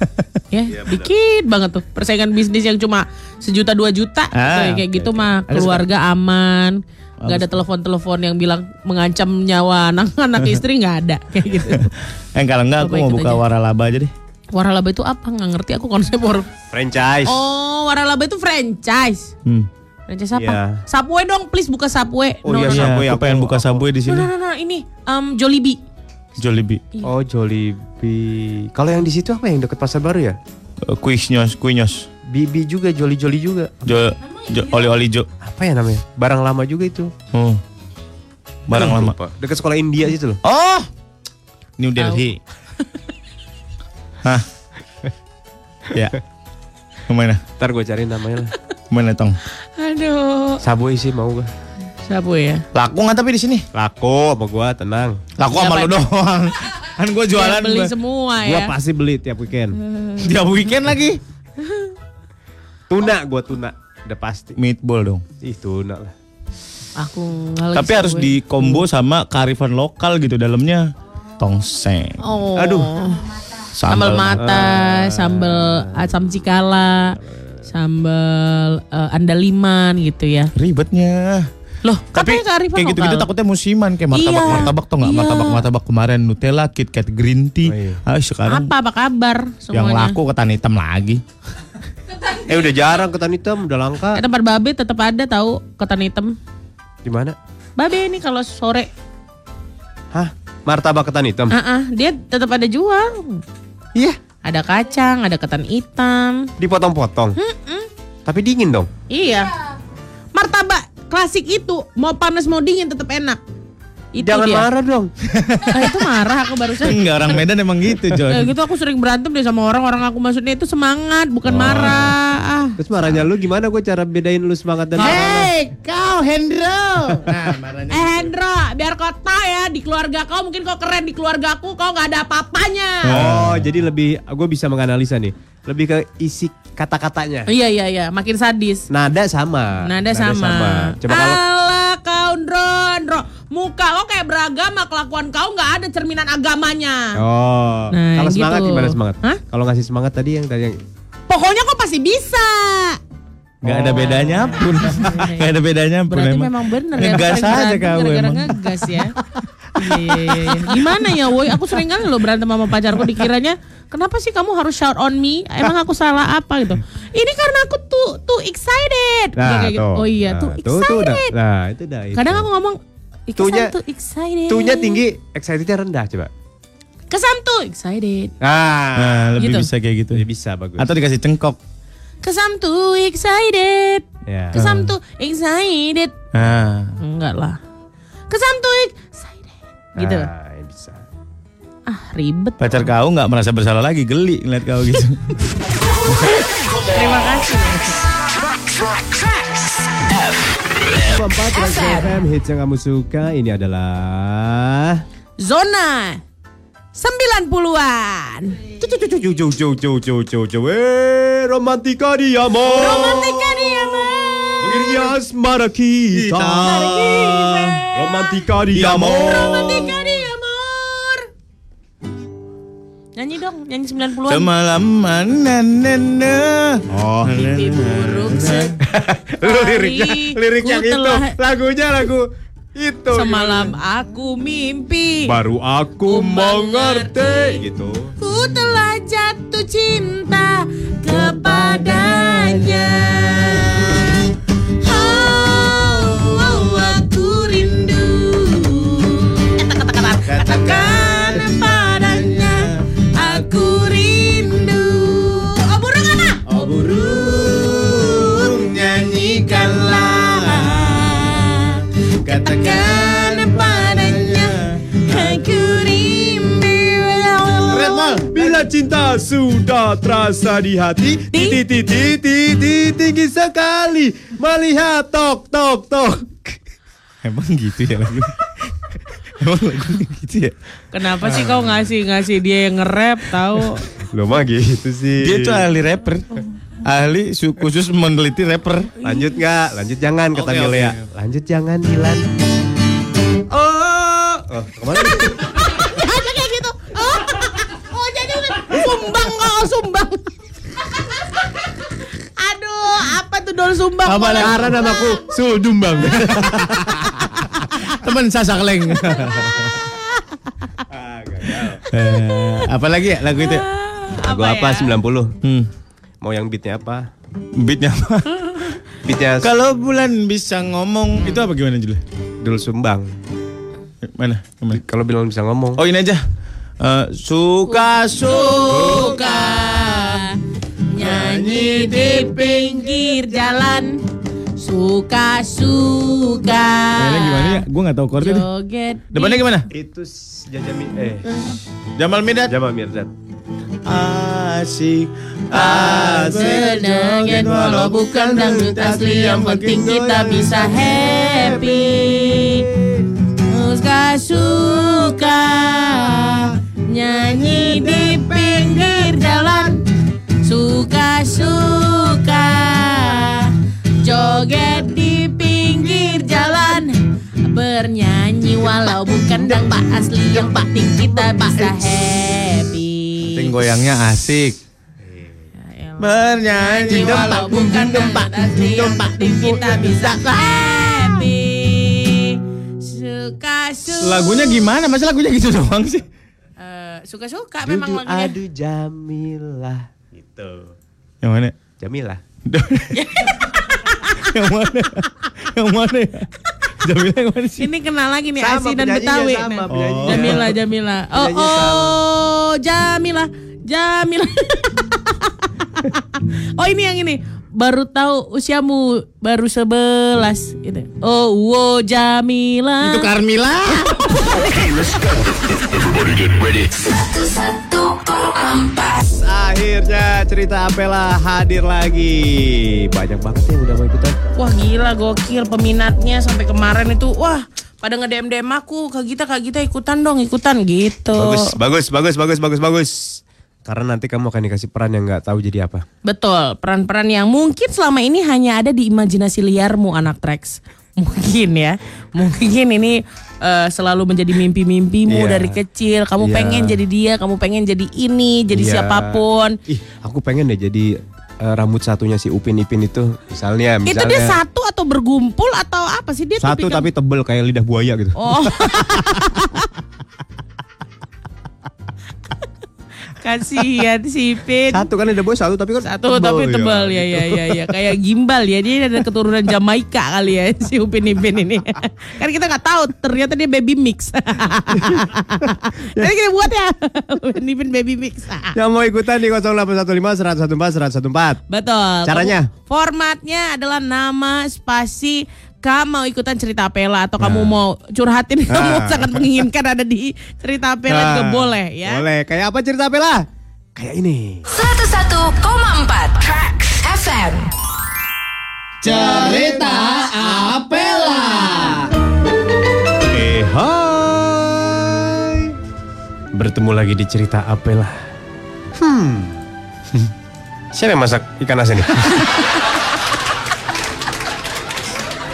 ya, dikit banget tuh. Persaingan bisnis yang cuma sejuta dua juta Ah, kayak, gitu oke. mah keluarga aman. Nggak ada telepon-telepon yang bilang mengancam nyawa anak-anak istri nggak ada kayak gitu. Eh kalau enggak aku mau buka aja. waralaba aja deh. Waralaba itu apa? Nggak ngerti aku konsep war. Franchise. Oh, Waralaba itu franchise. Hmm. Franchise apa? Iya. Subway dong, please buka Subway. Oh no, iya, no, no. Iya, Subway aku aku- pengen buka aku- Subway di No, sini. no, no, no, ini um, Jollibee. Jollibee. Oh, Jollibee. Kalau yang di situ apa yang deket pasar baru ya? Eh, Kuisnyos, kuinyos. Bibi juga, Jolly Jolly juga. Jo, jo, oli-oli jo. Apa ya namanya? Barang lama juga itu. Oh. Barang lama. lupa. Dekat sekolah India situ loh. Oh. New Delhi. Hah? ya. Ke mana? Ntar gue cari namanya lah. Ke mana tong? Aduh. Subway sih mau gue. Subway ya. Laku nggak tapi di sini? Laku sama gue, tenang. Laku Siapa sama lu itu? doang. Kan gue jualan beli gua. semua Gue ya. pasti beli tiap weekend. Tiap weekend lagi. Tuna, gue tuna. Udah pasti. Meatball dong. Ih, tuna lah. Aku nggak Tapi harus di combo sama kearifan lokal gitu dalamnya. Tongseng. Oh. Aduh. Sambal mata, sambal asam cikala, sambal eh, andaliman gitu ya. Ribetnya. Loh, Tapi kearifan kayak gitu-gitu takutnya musiman kayak martabak Iya, martabak tuh nggak iya. martabak martabak kemarin Nutella, KitKat Green Tea. Oh, iya. Ah, sekarang Apa apa kabar yang semuanya? laku ketan hitam lagi. Eh udah jarang ketan hitam, udah langka. Eh, tempat babe tetap ada tahu ketan hitam. Di mana? Babe ini kalau sore, Hah? Martabak ketan hitam? ah ah, dia tetap ada jual. Iya. Ada kacang, ada ketan hitam. Dipotong-potong. Tapi dingin dong. Iya. Martabak klasik itu mau panas mau dingin tetap enak. Itu Jangan dia. marah dong. Ah, itu marah aku barusan. Enggak orang Medan emang gitu, Eh, John. gitu aku sering berantem deh sama orang orang aku maksudnya itu semangat bukan Oh. marah. Ah. Terus marahnya lu gimana gue cara bedain lu semangat dan marah? Hei, kau Hendro. Nah, marahnya. Eh Hendro, biar kau tahu ya di keluarga kau mungkin kau keren di keluarga aku kau nggak ada apa-apanya. Oh, jadi lebih gue bisa menganalisa nih. Lebih ke isi kata-katanya. Iya iya iya, makin sadis. Nada sama. Nada, sama. Coba kalau Ndro. Muka kau kayak beragama, kelakuan kau nggak ada cerminan agamanya. Oh, Nah, kalau semangat gitu. gimana semangat? Hah? Kalau ngasih semangat tadi yang tadi yang Pokoknya kau pasti bisa. Enggak ada bedanya pun. Enggak ada bedanya pun Berarti emang. memang bener ya. Ngegas aja kau gara-gara emang. ngegas ya. Iya, iya, iya. Gimana ya woi, aku sering kali loh berantem sama pacarku dikiranya Kenapa sih kamu harus shout on me? Emang aku salah apa gitu? Ini karena aku tuh tuh excited. Nah, Kayak gitu. tuh. Oh iya, Nah, tuh tuh, tuh excited. Nah, itu dah. itu. Kadang aku ngomong, Tunya- tuh excited. Tunya tinggi, excitednya rendah coba. Kesam tuh excited. Ah, Nah, lebih Gitu. bisa kayak gitu. ya bisa bagus. Atau dikasih cengkok. Kesam tuh excited. Ya. Kesam tuh excited. Nah, Enggak lah. Kesam tuh excited. Gitu. Ah. Ah, ribet. pacar kau nggak merasa bersalah lagi, geli ngeliat kau gitu. Terima kasih. FM hits yang kamu suka ini adalah Zona 90-an. Cucu cucu cucu cucu cucu eh romantika di amor Romantika di amor. Mengiringi asmara kita Romantika di amor Romantika di Nyanyi dong, nyanyi 90-an. Semalam mana Oh Mimpi buruk Lu liriknya Lirik yang Ku itu telah- Lagunya lagu itu. Semalam aku mimpi. Baru aku mengerti. Gitu. Ku telah jatuh cinta kepadanya cinta sudah terasa di hati Titi titi titi tinggi sekali Melihat tok tok tok Emang gitu ya lagu? Emang lagu gitu ya? Kenapa sih kau ngasih ngasih dia yang nge-rap tahu? Lo mah gitu sih Dia tuh ahli rapper. Ahli su- khusus meneliti rapper. Lanjut nggak? Lanjut jangan kata Oke, Milea. oke. Lanjut jangan Dilan. Oh, oh ke mana? nih? Ada kayak gitu. Oh, oh jadi sumbang kau sumbang. Aduh, apa dol sumbang? Apa lah? Karena namaku Sudumbang. Temen sasakleng. Eh, apa lagi ya lagu itu? ya? Lagu apa? 90. Hmm. Mau yang beatnya apa? Beatnya apa? Beatnya Kalau bulan bisa ngomong itu apa gimana Jul? Dul Sumbang. Mana? Mana? Kalau bilang bisa ngomong. Oh ini aja. Eh, suka suka Nyanyi di pinggir jalan Suka-suka gimana ya? Gue gak tahu chordnya deh. Joget Depannya gimana? Itu Jajami eh Jamal Mirdad. Jamal Mirdad. Asik, asik Berjoget walau bukan dangdut asli Yang penting kita bisa happy Suka-suka Nyanyi di pinggir jalan Suka-suka Joget di pinggir jalan Bernyanyi walau bukan dangdut asli Yang penting kita bisa happy Ting goyangnya asik. Bernyanyi walau bukan tempat asli yang penting kita bisa happy suka suka Lagunya gimana? Masa lagunya gitu doang sih? suka suka memang lagunya adu Jamilah. Gitu. Yang mana? Jamilah. yang mana? yang mana ya? Jamila yang mana sih? ini kenal lagi nih Sama, Asi dan Betawi sama, Nah. penyanyinya. Jamila Jamila oh oh Jamila Jamila oh ini yang ini baru tahu usiamu baru 11 gitu. Oh, wow Jamila. Itu Carmila. Akhirnya cerita Apela hadir lagi. Banyak banget yang udah mau ikutan. Wah gila gokil peminatnya sampai kemarin itu wah pada nge DM DM aku kak Gita kak Gita ikutan dong ikutan gitu. Bagus, bagus, bagus, bagus, bagus, bagus. Karena nanti kamu akan dikasih peran yang nggak tahu jadi apa. Betul peran-peran yang mungkin selama ini hanya ada di imajinasi liarmu anak Trax. Mungkin ya, mungkin ini eh, selalu menjadi mimpi-mimpimu Iya. dari kecil. Kamu Iya. pengen jadi dia, kamu pengen jadi ini, jadi Iya. siapa pun. Ih, aku pengen deh jadi eh, rambut satunya si Upin Ipin itu. Misalnya, Itu misalnya. dia satu atau bergumpul atau apa sih dia? Satu tapi tebel kayak lidah buaya gitu. Oh. Kasihan si Pin. Satu kan ada boy satu tapi kan Satu tapi tebal ya ya ya ya kayak gimbal ya. Dia ada keturunan Jamaika kali ya si Upin Ipin ini. Kan kita nggak tahu ternyata dia baby mix. Nanti kita buat ya. Upin Ipin baby mix. Yang mau ikutan di 0815 114 114. betul. Caranya? Formatnya adalah nama spasi kamu mau ikutan cerita Pela atau kamu mau curhatin kamu Nah. sangat menginginkan ada di cerita Pela juga Nah, boleh ya Boleh. Kayak apa cerita Bella? Kayak ini. 101,4 Tracks FM. Eh hai. Bertemu lagi di cerita Apela. Hmm. Siapa yang masak ikan asin ini?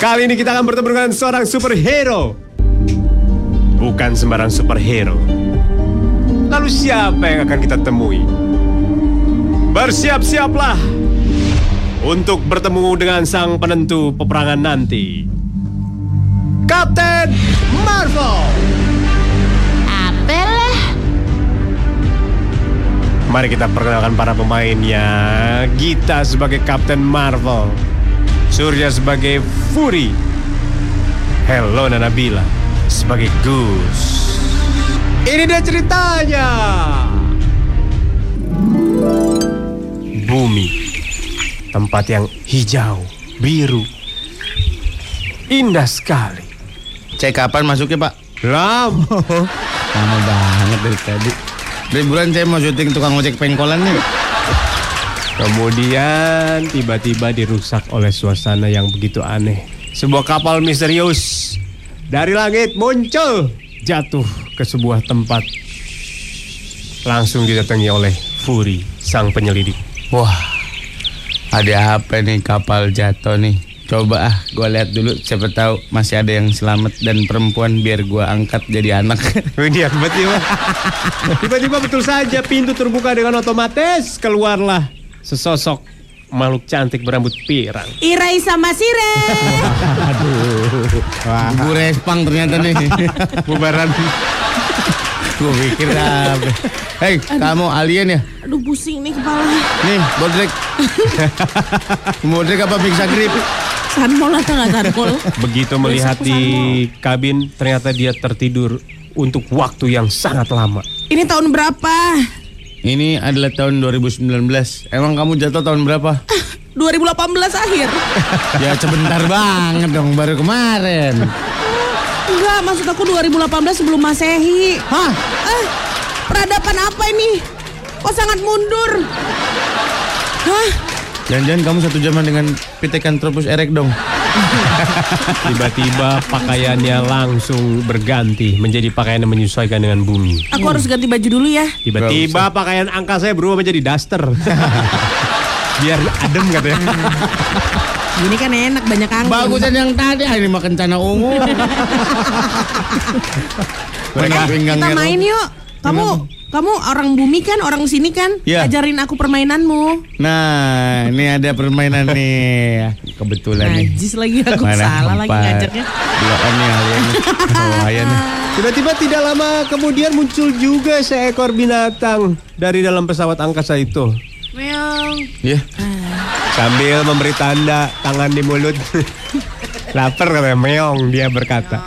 Kali ini kita akan bertemu dengan seorang superhero. Bukan sembarang superhero. Lalu siapa yang akan kita temui? Bersiap-siaplah untuk bertemu dengan sang penentu peperangan nanti. Kapten Marvel. Apalah? Mari kita perkenalkan para pemainnya. Gita sebagai Kapten Marvel. Surya sebagai Fury. Hello Nabila sebagai Gus. Ini dia ceritanya. Bumi. Tempat yang hijau, biru. Indah sekali. Cek kapan masuknya pak? Lama. Lama banget dari tadi. Dari bulan saya mau syuting tukang ojek pengkolan nih. Kemudian tiba-tiba dirusak oleh suasana yang begitu aneh. Sebuah kapal misterius dari langit muncul jatuh ke sebuah tempat. Langsung didatangi oleh Fury, sang penyelidik. Wah, ada apa nih kapal jatuh nih? Coba ah, gue lihat dulu. Siapa tahu masih ada yang selamat dan perempuan biar gue angkat jadi anak. Ini tiba-tiba, tiba-tiba betul saja pintu terbuka dengan otomatis keluarlah sesosok makhluk cantik berambut pirang. Irai sama Sire Ibu respang ternyata nih. Bubaran. gue pikir apa? Hei, kamu alien ya? aduh pusing nih kepala Nih, bodrek. bodrek apa bisa grip? sanmol atau nggak sanmol Begitu melihat di kabin, ternyata dia tertidur untuk waktu yang sangat lama. ini tahun berapa Ini adalah tahun 2019. Emang kamu jatuh tahun berapa? 2018 akhir ya sebentar banget dong, baru kemarin. Enggak, maksud aku 2018 sebelum Masehi. Hah? Eh, peradaban apa ini? Kok sangat mundur? Hah? Jangan-jangan kamu satu zaman dengan Pithecanthropus erect dong. Tiba-tiba pakaiannya langsung berganti menjadi pakaian yang menyesuaikan dengan bumi. Aku harus ganti baju dulu ya. Tiba-tiba pakaian angka saya berubah menjadi daster. Biar adem katanya. Gini kan enak banyak angin. Bagusan yang tadi, ah, ini mah kencana ungu. Mereka Kita main yuk. Kamu kamu orang bumi kan, orang sini kan? Iya. Ajarin aku permainanmu. Nah, ini ada permainan nih. Kebetulan nih. Najis lagi aku salah lagi empat? ngajarnya. Belum nih alien. Tiba-tiba tidak lama kemudian muncul juga seekor binatang dari dalam pesawat angkasa itu. Meong. Iya. Sambil memberi tanda tangan di mulut. Lapar katanya meong dia berkata.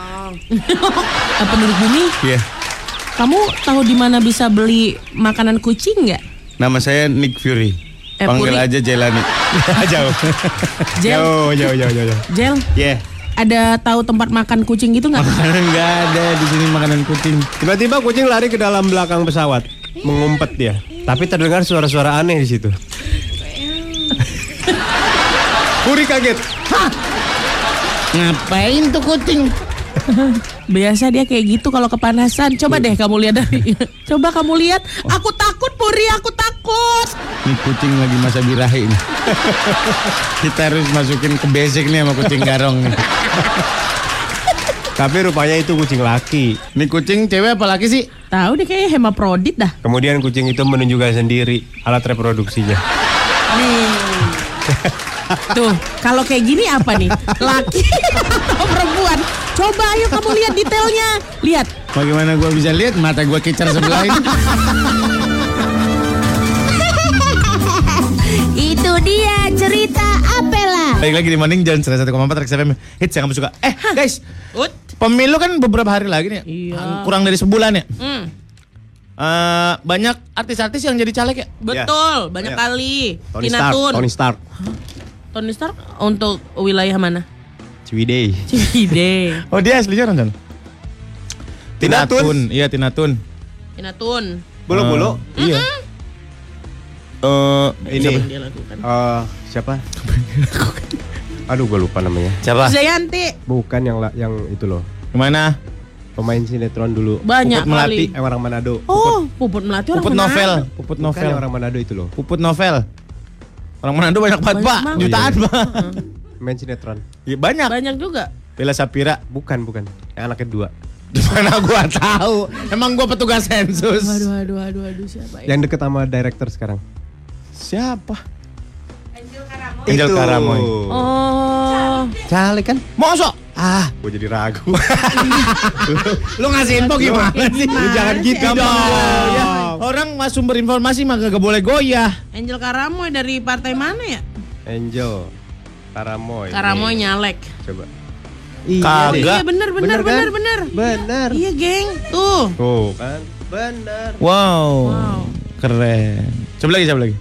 Eh, penduduk bumi, Iya. Kamu tahu di mana bisa beli makanan kucing nggak? Nama saya Nick Fury. Eh, Panggil Puri. aja Jelani. jauh. Jel, Jauh, jauh, jauh, jauh. jauh. Jel, Iya. ada tahu tempat makan kucing gitu nggak? Makanan nggak ada di sini makanan kucing. Tiba-tiba kucing lari ke dalam belakang pesawat, mengumpet dia. Tapi terdengar suara-suara aneh di situ. Puri kaget. Ngapain tuh kucing? Biasa dia kayak gitu kalau kepanasan. Coba deh kamu lihat dari. Coba kamu lihat. Aku takut Puri, aku takut. Ini kucing lagi masa birahi nih. Kita harus masukin ke basic nih sama kucing garong nih. Tapi rupanya itu kucing laki. Ini kucing cewek apa laki sih? Tahu deh kayaknya hemaprodit dah. Kemudian kucing itu menunjukkan sendiri alat reproduksinya. Nih. Tuh, kalau kayak gini apa nih? Laki? Coba ayo kamu lihat detailnya. Lihat. Bagaimana gue bisa lihat mata gue kecer sebelah ini? Itu dia cerita Apela. Baik lagi di Morning Jalan Cerita 1,4 Rex FM Hits yang kamu suka. Eh Hah. guys, Ut? pemilu kan beberapa hari lagi nih. Ya? Iya. Kurang dari sebulan ya. Mm. Uh, banyak artis-artis yang jadi caleg ya? Betul, yeah. banyak yeah. kali. Tony Tina Stark. Tony Stark. Huh? Tony Stark untuk wilayah mana? Ciwidey. Cibide. Oh dia aslinya orang sana Tina Tun. Iya Tina Tun Tina Tun. Bulu-bulu. Eh, Iya Eh, Ini Dia lakukan. eh, siapa? Aduh, gue lupa namanya. Siapa? Zayanti. Bukan yang yang itu loh. Gimana? Pemain sinetron dulu. Banyak Puput Melati. kali. Eh, orang Manado. Oh, Puput Melati orang Puput mana? novel Puput Bukan novel yang orang Manado itu loh. Puput novel Orang Manado banyak banget pak. Jutaan Iya. pak Main sinetron. Ya, Banyak Banyak juga. Bella Sapira Bukan, bukan. Yang anak kedua. Gimana gua tahu Emang gua petugas sensus Aduh, aduh, aduh, aduh, siapa ya? Yang deket sama director sekarang. Siapa? Angel Itu. Karamoy Oh, Caleg kan? Mosok? Ah, gue jadi ragu. Lu ngasih info gimana sih? Gimana Jangan gitu Angel? dong ya. Orang mas sumber informasi mah gak boleh goyah Angel Karamoy dari partai mana ya? Angel Karamoy. Karamoy Nih, nyalek. Coba. Kagak. Iya bener, bener, Bener bener, kan? bener. Bener. Iya, geng. Tuh. Tuh kan. Bener. Wow, Wow. Keren Coba lagi, coba lagi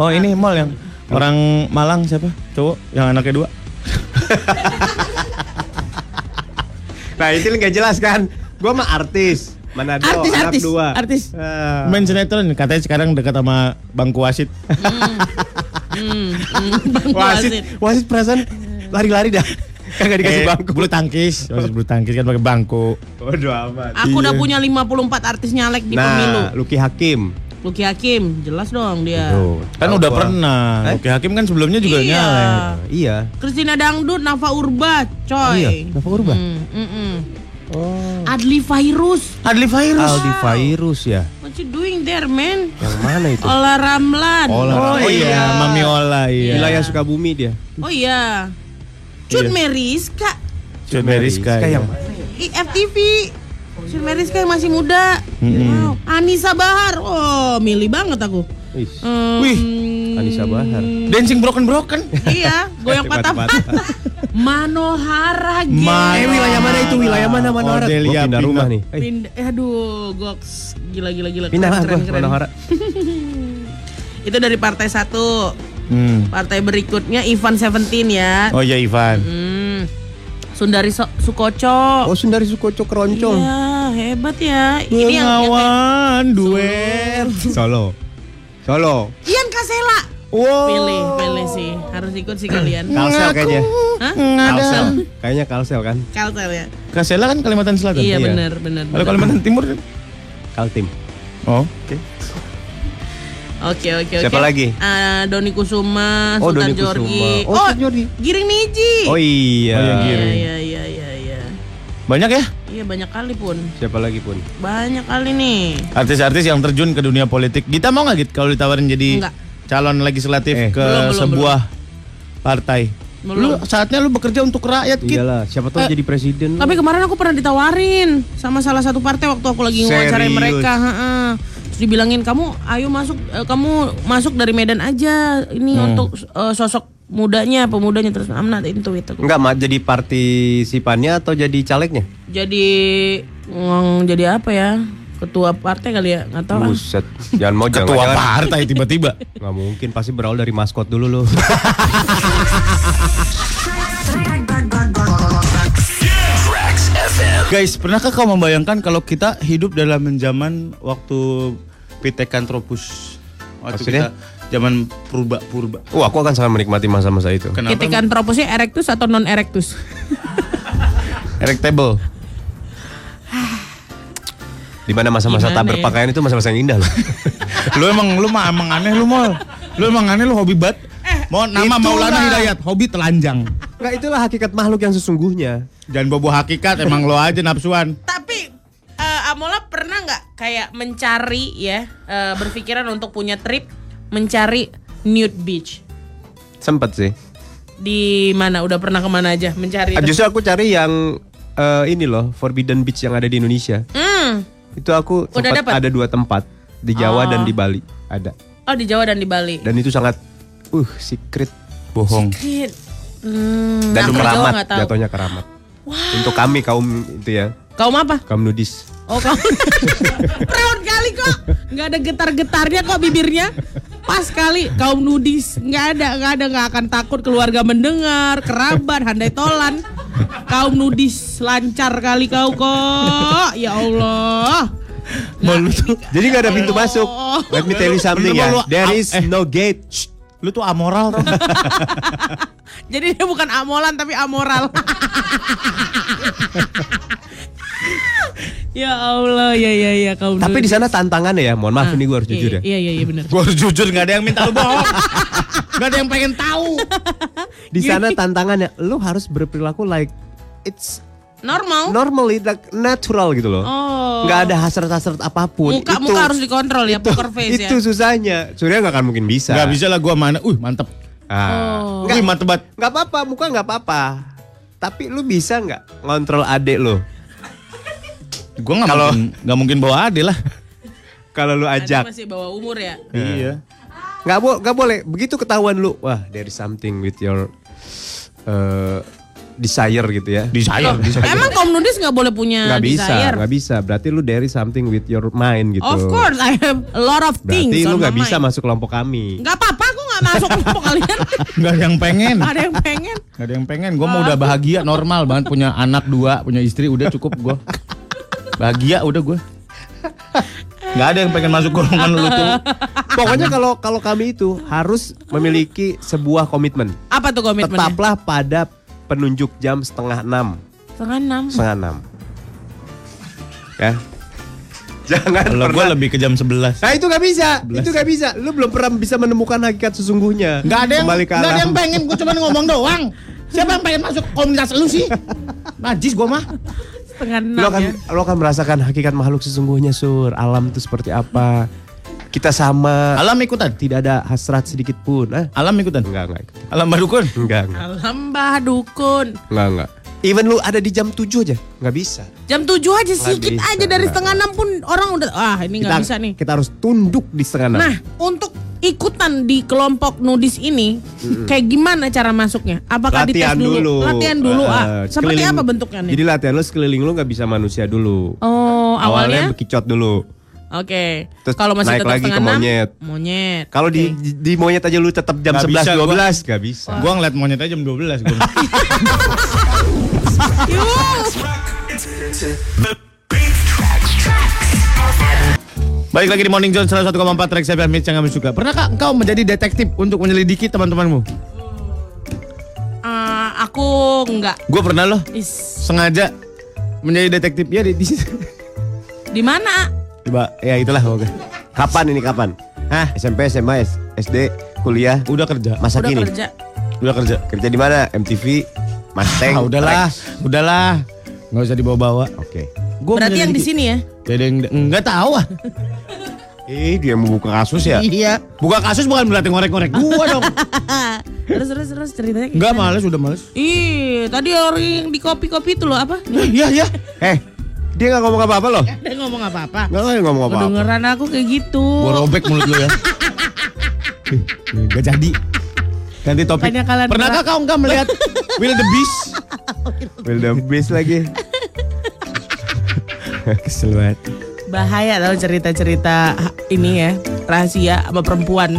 Oh ini mall yang Orang Malang siapa? Cowok yang anaknya dua Nah itu nggak jelas kan? Gue mah artis. Manado, Artis, anak artis, dua. artis. Ah. Main sinetron katanya sekarang dekat sama bangku wasit Hmm, hmm, Bang wasit, Wasit. perasaan lari-lari dah. Kagak dikasih Eh, bangku. bulu tangkis wasit bulu tangkis kan pakai bangku Waduh amat. Aku udah Iya. punya 54 artis nyalek di pemilu. Nah, Lucky Hakim. Luki Hakim, jelas dong dia. Tuh, kan tahu udah pernah Eh? Oke Hakim kan sebelumnya juga Iya. nyalek Iya. Christina Dangdut, Nafa Urba, coy. Iya, Nafa Urba? Hmm, mm, mm. Oh. Adli Fairuz. Adli Virus Aldi Virus ya. What you doing there, man? Yang mana itu? Ola Ramlan. Ola Oh Oh, iya, iya. Mami Ola iya Wilayah Sukabumi dia. Oh iya. Cut Iya. Meriska. Cut Meriska Kayak iya. yang mana? IFTV. Cut Meriska yang masih muda. Mm-mm. Wow. Anissa Bahar. Oh, milih banget aku. Wih. Hmm, Wih, Anissa Bahar. Dancing broken broken Iya, goyang patah-patah. Manohara geng. Ma- Eh wilayah mana itu? Wilayah mana Manohara? Odelia Gua pindah Pino. rumah nih. Eh, Pindah, aduh, goks. Gila, gila, gila. pindah Keren, keren, keren. Manohara. Itu dari partai satu. hmm. Partai berikutnya Ivan Seventeen ya. Oh iya Ivan Hmm. Sundari So- Sukoco. Oh Sundari Sukoco Keroncong. Iya, hebat ya. Ini yang, yang kayak- Bengawan duet Solo. Solo. Ian Kasela. Wow Pilih, pilih sih. Harus ikut sih kalian. Kalsel kayaknya. Hah? Kalsel. Kayaknya Kalsel kan? Kalsel ya. Kasela kan Kalimantan Selatan Iya, Iya. benar, benar. Kalau. Kalimantan Timur Kaltim. Oh Oke, oke, oke. Siapa lagi? Ah, Doni Kusuma, Oh, Sultan Doni Kusuma. Jorgi. Oh, Sultan Jorgi. Giring Niji. Oh iya. Oh, Iya, Giring. iya, iya, iya, iya. Banyak ya Iya, banyak kali pun. Siapa lagi pun? Banyak kali nih. artis-artis yang terjun ke dunia politik. Kita mau nggak gitu kalau ditawarin jadi Enggak. calon legislatif Eh. ke Belum, belum, sebuah partai? Belum. Lu saatnya lu bekerja untuk rakyat gitu. Iyalah, siapa tahu Eh, jadi presiden. Tapi kemarin aku pernah ditawarin sama salah satu partai waktu aku lagi ngawancarain Serius? mereka. heeh. Terus dibilangin kamu ayo masuk eh, kamu masuk dari Medan aja ini Hmm. untuk eh, sosok mudanya pemudanya terus I'm not into it aku. Enggak, Ma, jadi partisipannya atau jadi calegnya? Jadi ngong jadi apa ya? Ketua partai kali ya? Nggak tahu ah. Buset. Jangan mau jangan. Ketua jangan. partai tiba-tiba. Nggak mungkin, pasti berawal dari maskot dulu loh. Guys, pernahkah kau membayangkan kalau kita hidup dalam zaman waktu Pithecanthropus? Waktu Maksudnya? kita zaman purba-purba. Wah, aku akan sangat menikmati masa-masa itu. Kenapa? Pithecanthropusnya erectus atau non erectus? Erectable. Di mana masa-masa tak ya? berpakaian itu masa-masa yang indah loh. lu emang lu mah emang aneh lu mal. Lu emang aneh lu hobi bat. Mau nama itulah. Maulana Hidayat, hobi telanjang. Enggak, itulah hakikat makhluk yang sesungguhnya. Jangan bobo hakikat, emang lo aja nafsuan. Tapi eh, Amola pernah nggak kayak mencari ya eh, berpikiran untuk punya trip mencari nude beach Sempet sih. di mana? Udah pernah ke mana aja mencari? Ah? Justru aku cari yang eh, ini loh, Forbidden Beach yang ada di Indonesia. Hmm. Itu aku Udah sempat dapet? ada dua tempat di Jawa Oh. dan di Bali ada. Oh di Jawa dan di Bali. Dan itu sangat uh secret Bohong. Hmm, dan juga keramat jatuhnya keramat. Untuk kami kaum itu ya, Kaum apa? kaum nudis. Oh kamu Proud kali kok nggak ada getar-getarnya kok bibirnya Pas kali kaum nudis nggak ada nggak ada nggak akan takut keluarga mendengar kerabat handai tolan kaum nudis lancar kali kau kok ya Allah Malu tuh. Jadi nggak ada pintu masuk. Let me tell you something Lu ya. There is eh. no gate. Shh, Lu tuh amoral tuh. jadi dia bukan amolan tapi amoral ya Allah ya ya ya kaum Tapi di sana tantangannya ya. Mohon maaf ini gue harus Iya, jujur ya. iya iya iya benar Gue harus jujur nggak ada yang minta lu bohong. Gak ada yang pengen tahu. Di sana tantangannya lu harus berperilaku like it's normal normally like natural gitu loh. oh Nggak ada hasrat-hasrat apa pun. muka muka harus dikontrol ya poker face ya itu susahnya. Surya nggak akan mungkin bisa. Gak bisa lah gue mana. Uh mantep. Ah. Oh. Wih mantep banget. Nggak apa-apa, muka nggak apa-apa. Tapi lu bisa nggak ngontrol adek lu? Gue gak Kalau- mungkin, gak mungkin bawa ade lah. Kalau lu Ada ajak, masih bawa umur ya Iya. nggak bo nggak boleh. Begitu ketahuan lu, wah there is something with your uh, desire gitu ya. Desire, desire. Emang kaum nudis nggak boleh punya Nggak bisa, desire? nggak bisa. Berarti lu there is something with your mind gitu. Of course, I have a lot of things. Berarti lu on nggak my bisa mind. masuk kelompok kami. Nggak apa-apa, aku nggak masuk kelompok kalian. Gak ada yang pengen. Nggak ada yang pengen. Gak ada yang pengen. Gue mau udah bahagia normal banget punya anak dua, punya istri udah cukup gue. Bahagia udah gue. Gak ada yang pengen masuk golongan lu tuh. Pokoknya kalau kalau kami itu harus memiliki sebuah komitmen. Apa tuh komitmennya? Tetaplah pada penunjuk jam setengah enam. Setengah enam. Setengah enam. Ya. Jangan Kalau gue lebih ke jam 11 Nah itu gak bisa, itu gak bisa. Lu belum pernah bisa menemukan hakikat sesungguhnya. Gak ada yang Kembali ke gak ada yang pengen gue cuma ngomong doang. Siapa yang pengen masuk komunitas lu sih? Najis gue mah. Setengah Lo akan, ya. lo akan merasakan hakikat makhluk sesungguhnya sur. Alam itu seperti apa? Kita sama. Alam ikutan. Tidak ada hasrat sedikit pun. Eh? Alam ikutan. Enggak, enggak. Alam badukun. Enggak, enggak. Alam bah dukun. Enggak, enggak. Even lu ada di jam 7 aja, nggak bisa. Jam tujuh aja sedikit bisa, aja dari setengah enam pun orang udah ah ini nggak bisa nih. Kita harus tunduk di setengah enam. Nah, untuk ikutan di kelompok nudis ini, kayak gimana cara masuknya? Apakah dites latihan dulu? dulu. Latihan dulu. ah, Eh, seperti apa bentuknya nih? Jadi latihan lu sekeliling lu nggak bisa manusia dulu. oh, awalnya? bekicot dulu. Oke. Terus Kalau masih naik tetap lagi ke enam, monyet. Monyet. Kalau di, Oke. di di monyet aja lu tetap jam Nggak 11 bisa, gua. 12 gak bisa. Gue ngeliat monyet aja jam 12 gue. Balik lagi di Morning Zone 101,4 Trax FM Hits yang kami suka. Pernahkah engkau menjadi detektif untuk menyelidiki teman-temanmu? Eh, aku enggak. Gue pernah loh Is, sengaja menjadi detektif ya di, di di mana? Coba ya itulah oke. Kapan ini kapan? Hah? SMP, SMA, SD, kuliah, Udah kerja. masa Udah kini. kerja. Udah kerja. Kerja di mana? MTV, Mustang. Ah, udahlah, Trax. udahlah. Nggak usah dibawa-bawa. Oke. Gua Berarti yang di menyelidiki. sini ya? Jadi yang enggak tahu ah. Eh, dia mau buka kasus ya? Iya. Buka kasus bukan berarti ngorek-ngorek gua dong. terus terus terus ceritanya. Enggak males, udah males. Ih, tadi orang yang di kopi-kopi itu loh apa? Iya, iya. Eh, dia nggak ngomong apa-apa loh. Dia ngomong apa-apa. Nggak nggak ngomong apa-apa. Kedengeran aku kayak gitu. Gua robek mulut lu ya. Ih, Gak jadi. Ganti topik. Pernahkah kau enggak melihat Will the Beast? Will the beast lagi. Kesel banget. Bahaya tau cerita-cerita ini ya, rahasia sama perempuan.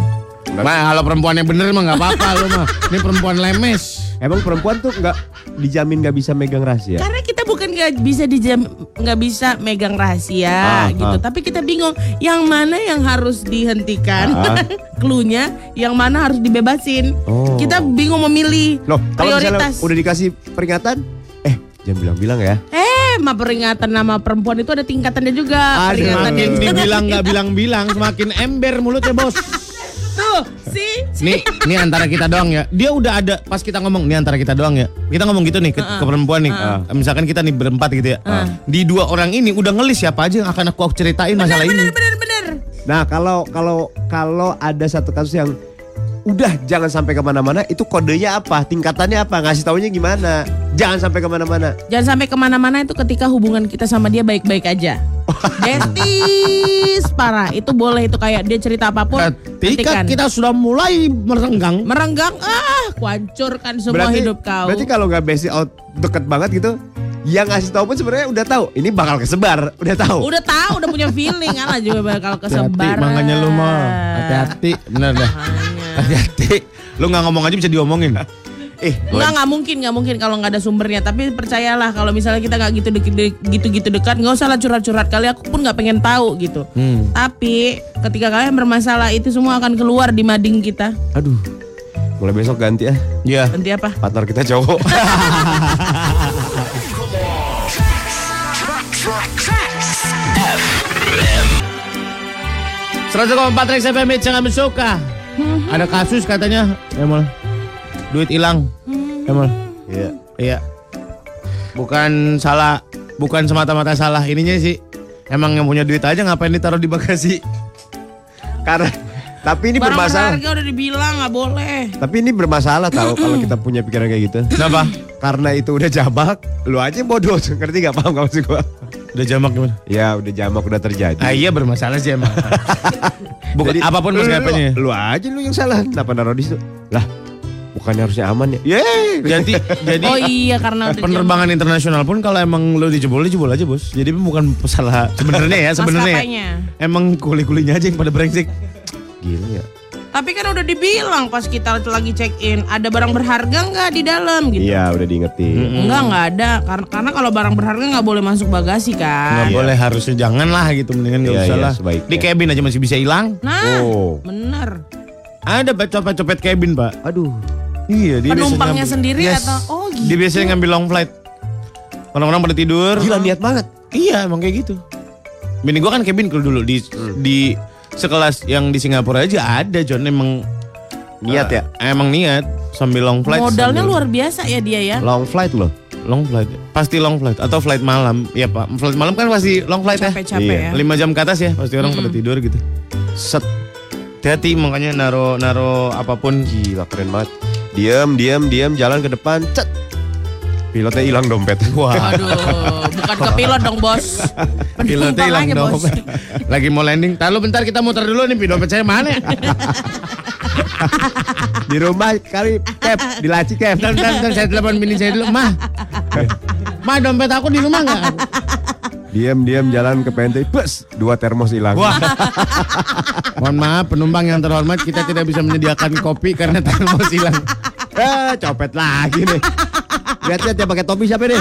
Nah, kalau perempuannya bener mah nggak apa-apa lu mah. Ini perempuan lemes. Emang perempuan tuh nggak dijamin nggak bisa megang rahasia? Karena kita bukan nggak bisa dijam nggak bisa megang rahasia Ah, gitu, ah. tapi kita bingung yang mana yang harus dihentikan, Ah. cluenya, yang mana harus dibebasin. Oh. Kita bingung memilih Loh, kalau prioritas. udah dikasih peringatan, eh jangan bilang-bilang ya. Eh, ma peringatan nama perempuan itu ada tingkatannya juga. Semakin itu. dibilang nggak bilang-bilang, semakin ember mulutnya bos. Tuh, sih. Nih, ini antara kita doang ya. Dia udah ada pas kita ngomong ini antara kita doang ya. Kita ngomong gitu nih ke, ke perempuan nih. Misalkan kita nih berempat gitu ya. Di dua orang ini udah ngelis siapa aja yang akan aku ceritain masalah ini. Bener, bener, bener. Nah kalau kalau kalau ada satu kasus yang Udah jangan sampai ke mana-mana. Itu kodenya apa? Tingkatannya apa? Ngasih taunya gimana? Jangan sampai ke mana-mana. Jangan sampai ke mana-mana itu ketika hubungan kita sama dia baik-baik aja. Besties parah. Itu boleh itu kayak dia cerita apa pun. Ketika hentikan. kita sudah mulai merenggang, merenggang, ah, kuhancurkan semua hidup kau. Berarti kalau nggak basic out deket banget gitu, yang ngasih tahu pun sebenarnya udah tahu. Ini bakal kesebar, udah tahu. Udah tahu, udah punya feeling, alah juga bakal kesebar. makanya lu mau hati-hati, bener dah. Hati-hati. Lu nggak ngomong aja bisa diomongin. Eh, Enggak, nggak mungkin, nggak mungkin kalau nggak ada sumbernya. Tapi percayalah kalau misalnya kita nggak gitu deket, gitu gitu dekat, nggak usah lah curhat-curhat kali. Aku pun nggak pengen tahu gitu. Hmm. Tapi ketika kalian bermasalah itu semua akan keluar di mading kita. aduh. Mulai besok ganti ya. Ya. Nanti apa? Partner kita cowok. Seratus empat Rex FM Hits yang kami suka. Ada kasus katanya, Emol. Duit hilang, Emol. Iya. Iya. Bukan salah, bukan semata-mata salah ininya sih. Emang yang punya duit aja ngapain ditaruh di bagasi? Karena tapi ini Barang bermasalah. berharga udah dibilang nggak boleh. Tapi ini bermasalah tahu kalau kita punya pikiran kayak gitu. Kenapa? Karena itu udah jabak, lu aja bodoh. Ngerti gak paham gak maksud gua? Udah jamak gimana? Ya udah jamak udah terjadi. Ah iya bermasalah sih emang. Bukan Jadi, apa pun lu, maskapainya. Lu, lu aja lu yang salah. Kenapa naruh di situ? Lah, bukannya harusnya aman ya? Yeay. Jadi jadi Oh iya karena penerbangan internasional pun kalau emang lu dijebol dijebol aja bos. Jadi bukan salah sebenarnya ya sebenarnya. ya. Emang kuli-kulinya aja yang pada brengsek. Gila ya. Tapi kan udah dibilang pas kita lagi check in ada barang berharga nggak di dalam gitu. Iya, udah diingetin. Enggak nggak ada karena karena kalau barang berharga nggak boleh masuk bagasi Nggak kan. boleh harusnya jangan lah gitu mendingan nggak Iya, usah iya, lah. sebaiknya. Di cabin aja masih bisa hilang. Nah, Oh. bener. Ada copet-copet cabin pak. Aduh. Iya dia Penumpangnya biasanya sendiri Yes. atau oh gitu. Dia biasanya ngambil long flight. Orang-orang pada tidur. Gila niat banget. Iya emang kayak gitu. Bini gua kan cabin crew dulu di di sekelas yang di Singapura aja ada John emang Niat ya. eh, emang niat sambil long flight. Modalnya sambil- luar biasa ya dia ya. Long flight loh. long flight. Pasti long flight atau flight malam. Iya Pak. Flight malam kan pasti long flight ya. Capek-capek ya. Lima jam ke atas ya pasti orang pada tidur gitu. Set. Hati-hati makanya naro naro apa pun. Gila keren banget. Diam, diam, diam, jalan ke depan. Cet. Pilotnya hilang dompet. Wah. Aduh, bukan ke pilot dong bos. Pilotnya hilang bos. Lagi mau landing. Tahu bentar kita muter dulu nih dompet saya mana? Di rumah kali cap, di laci cap. Dan dan dan saya telepon bini saya dulu, "Mah. Mah dompet aku di rumah nggak?" Diam, diam, jalan ke pantai. Bus, dua termos hilang. Wah. Mohon maaf penumpang yang terhormat, kita tidak bisa menyediakan kopi karena termos hilang. Eh, copet lagi nih. Lihat-lihat ya pakai topi siapa nih?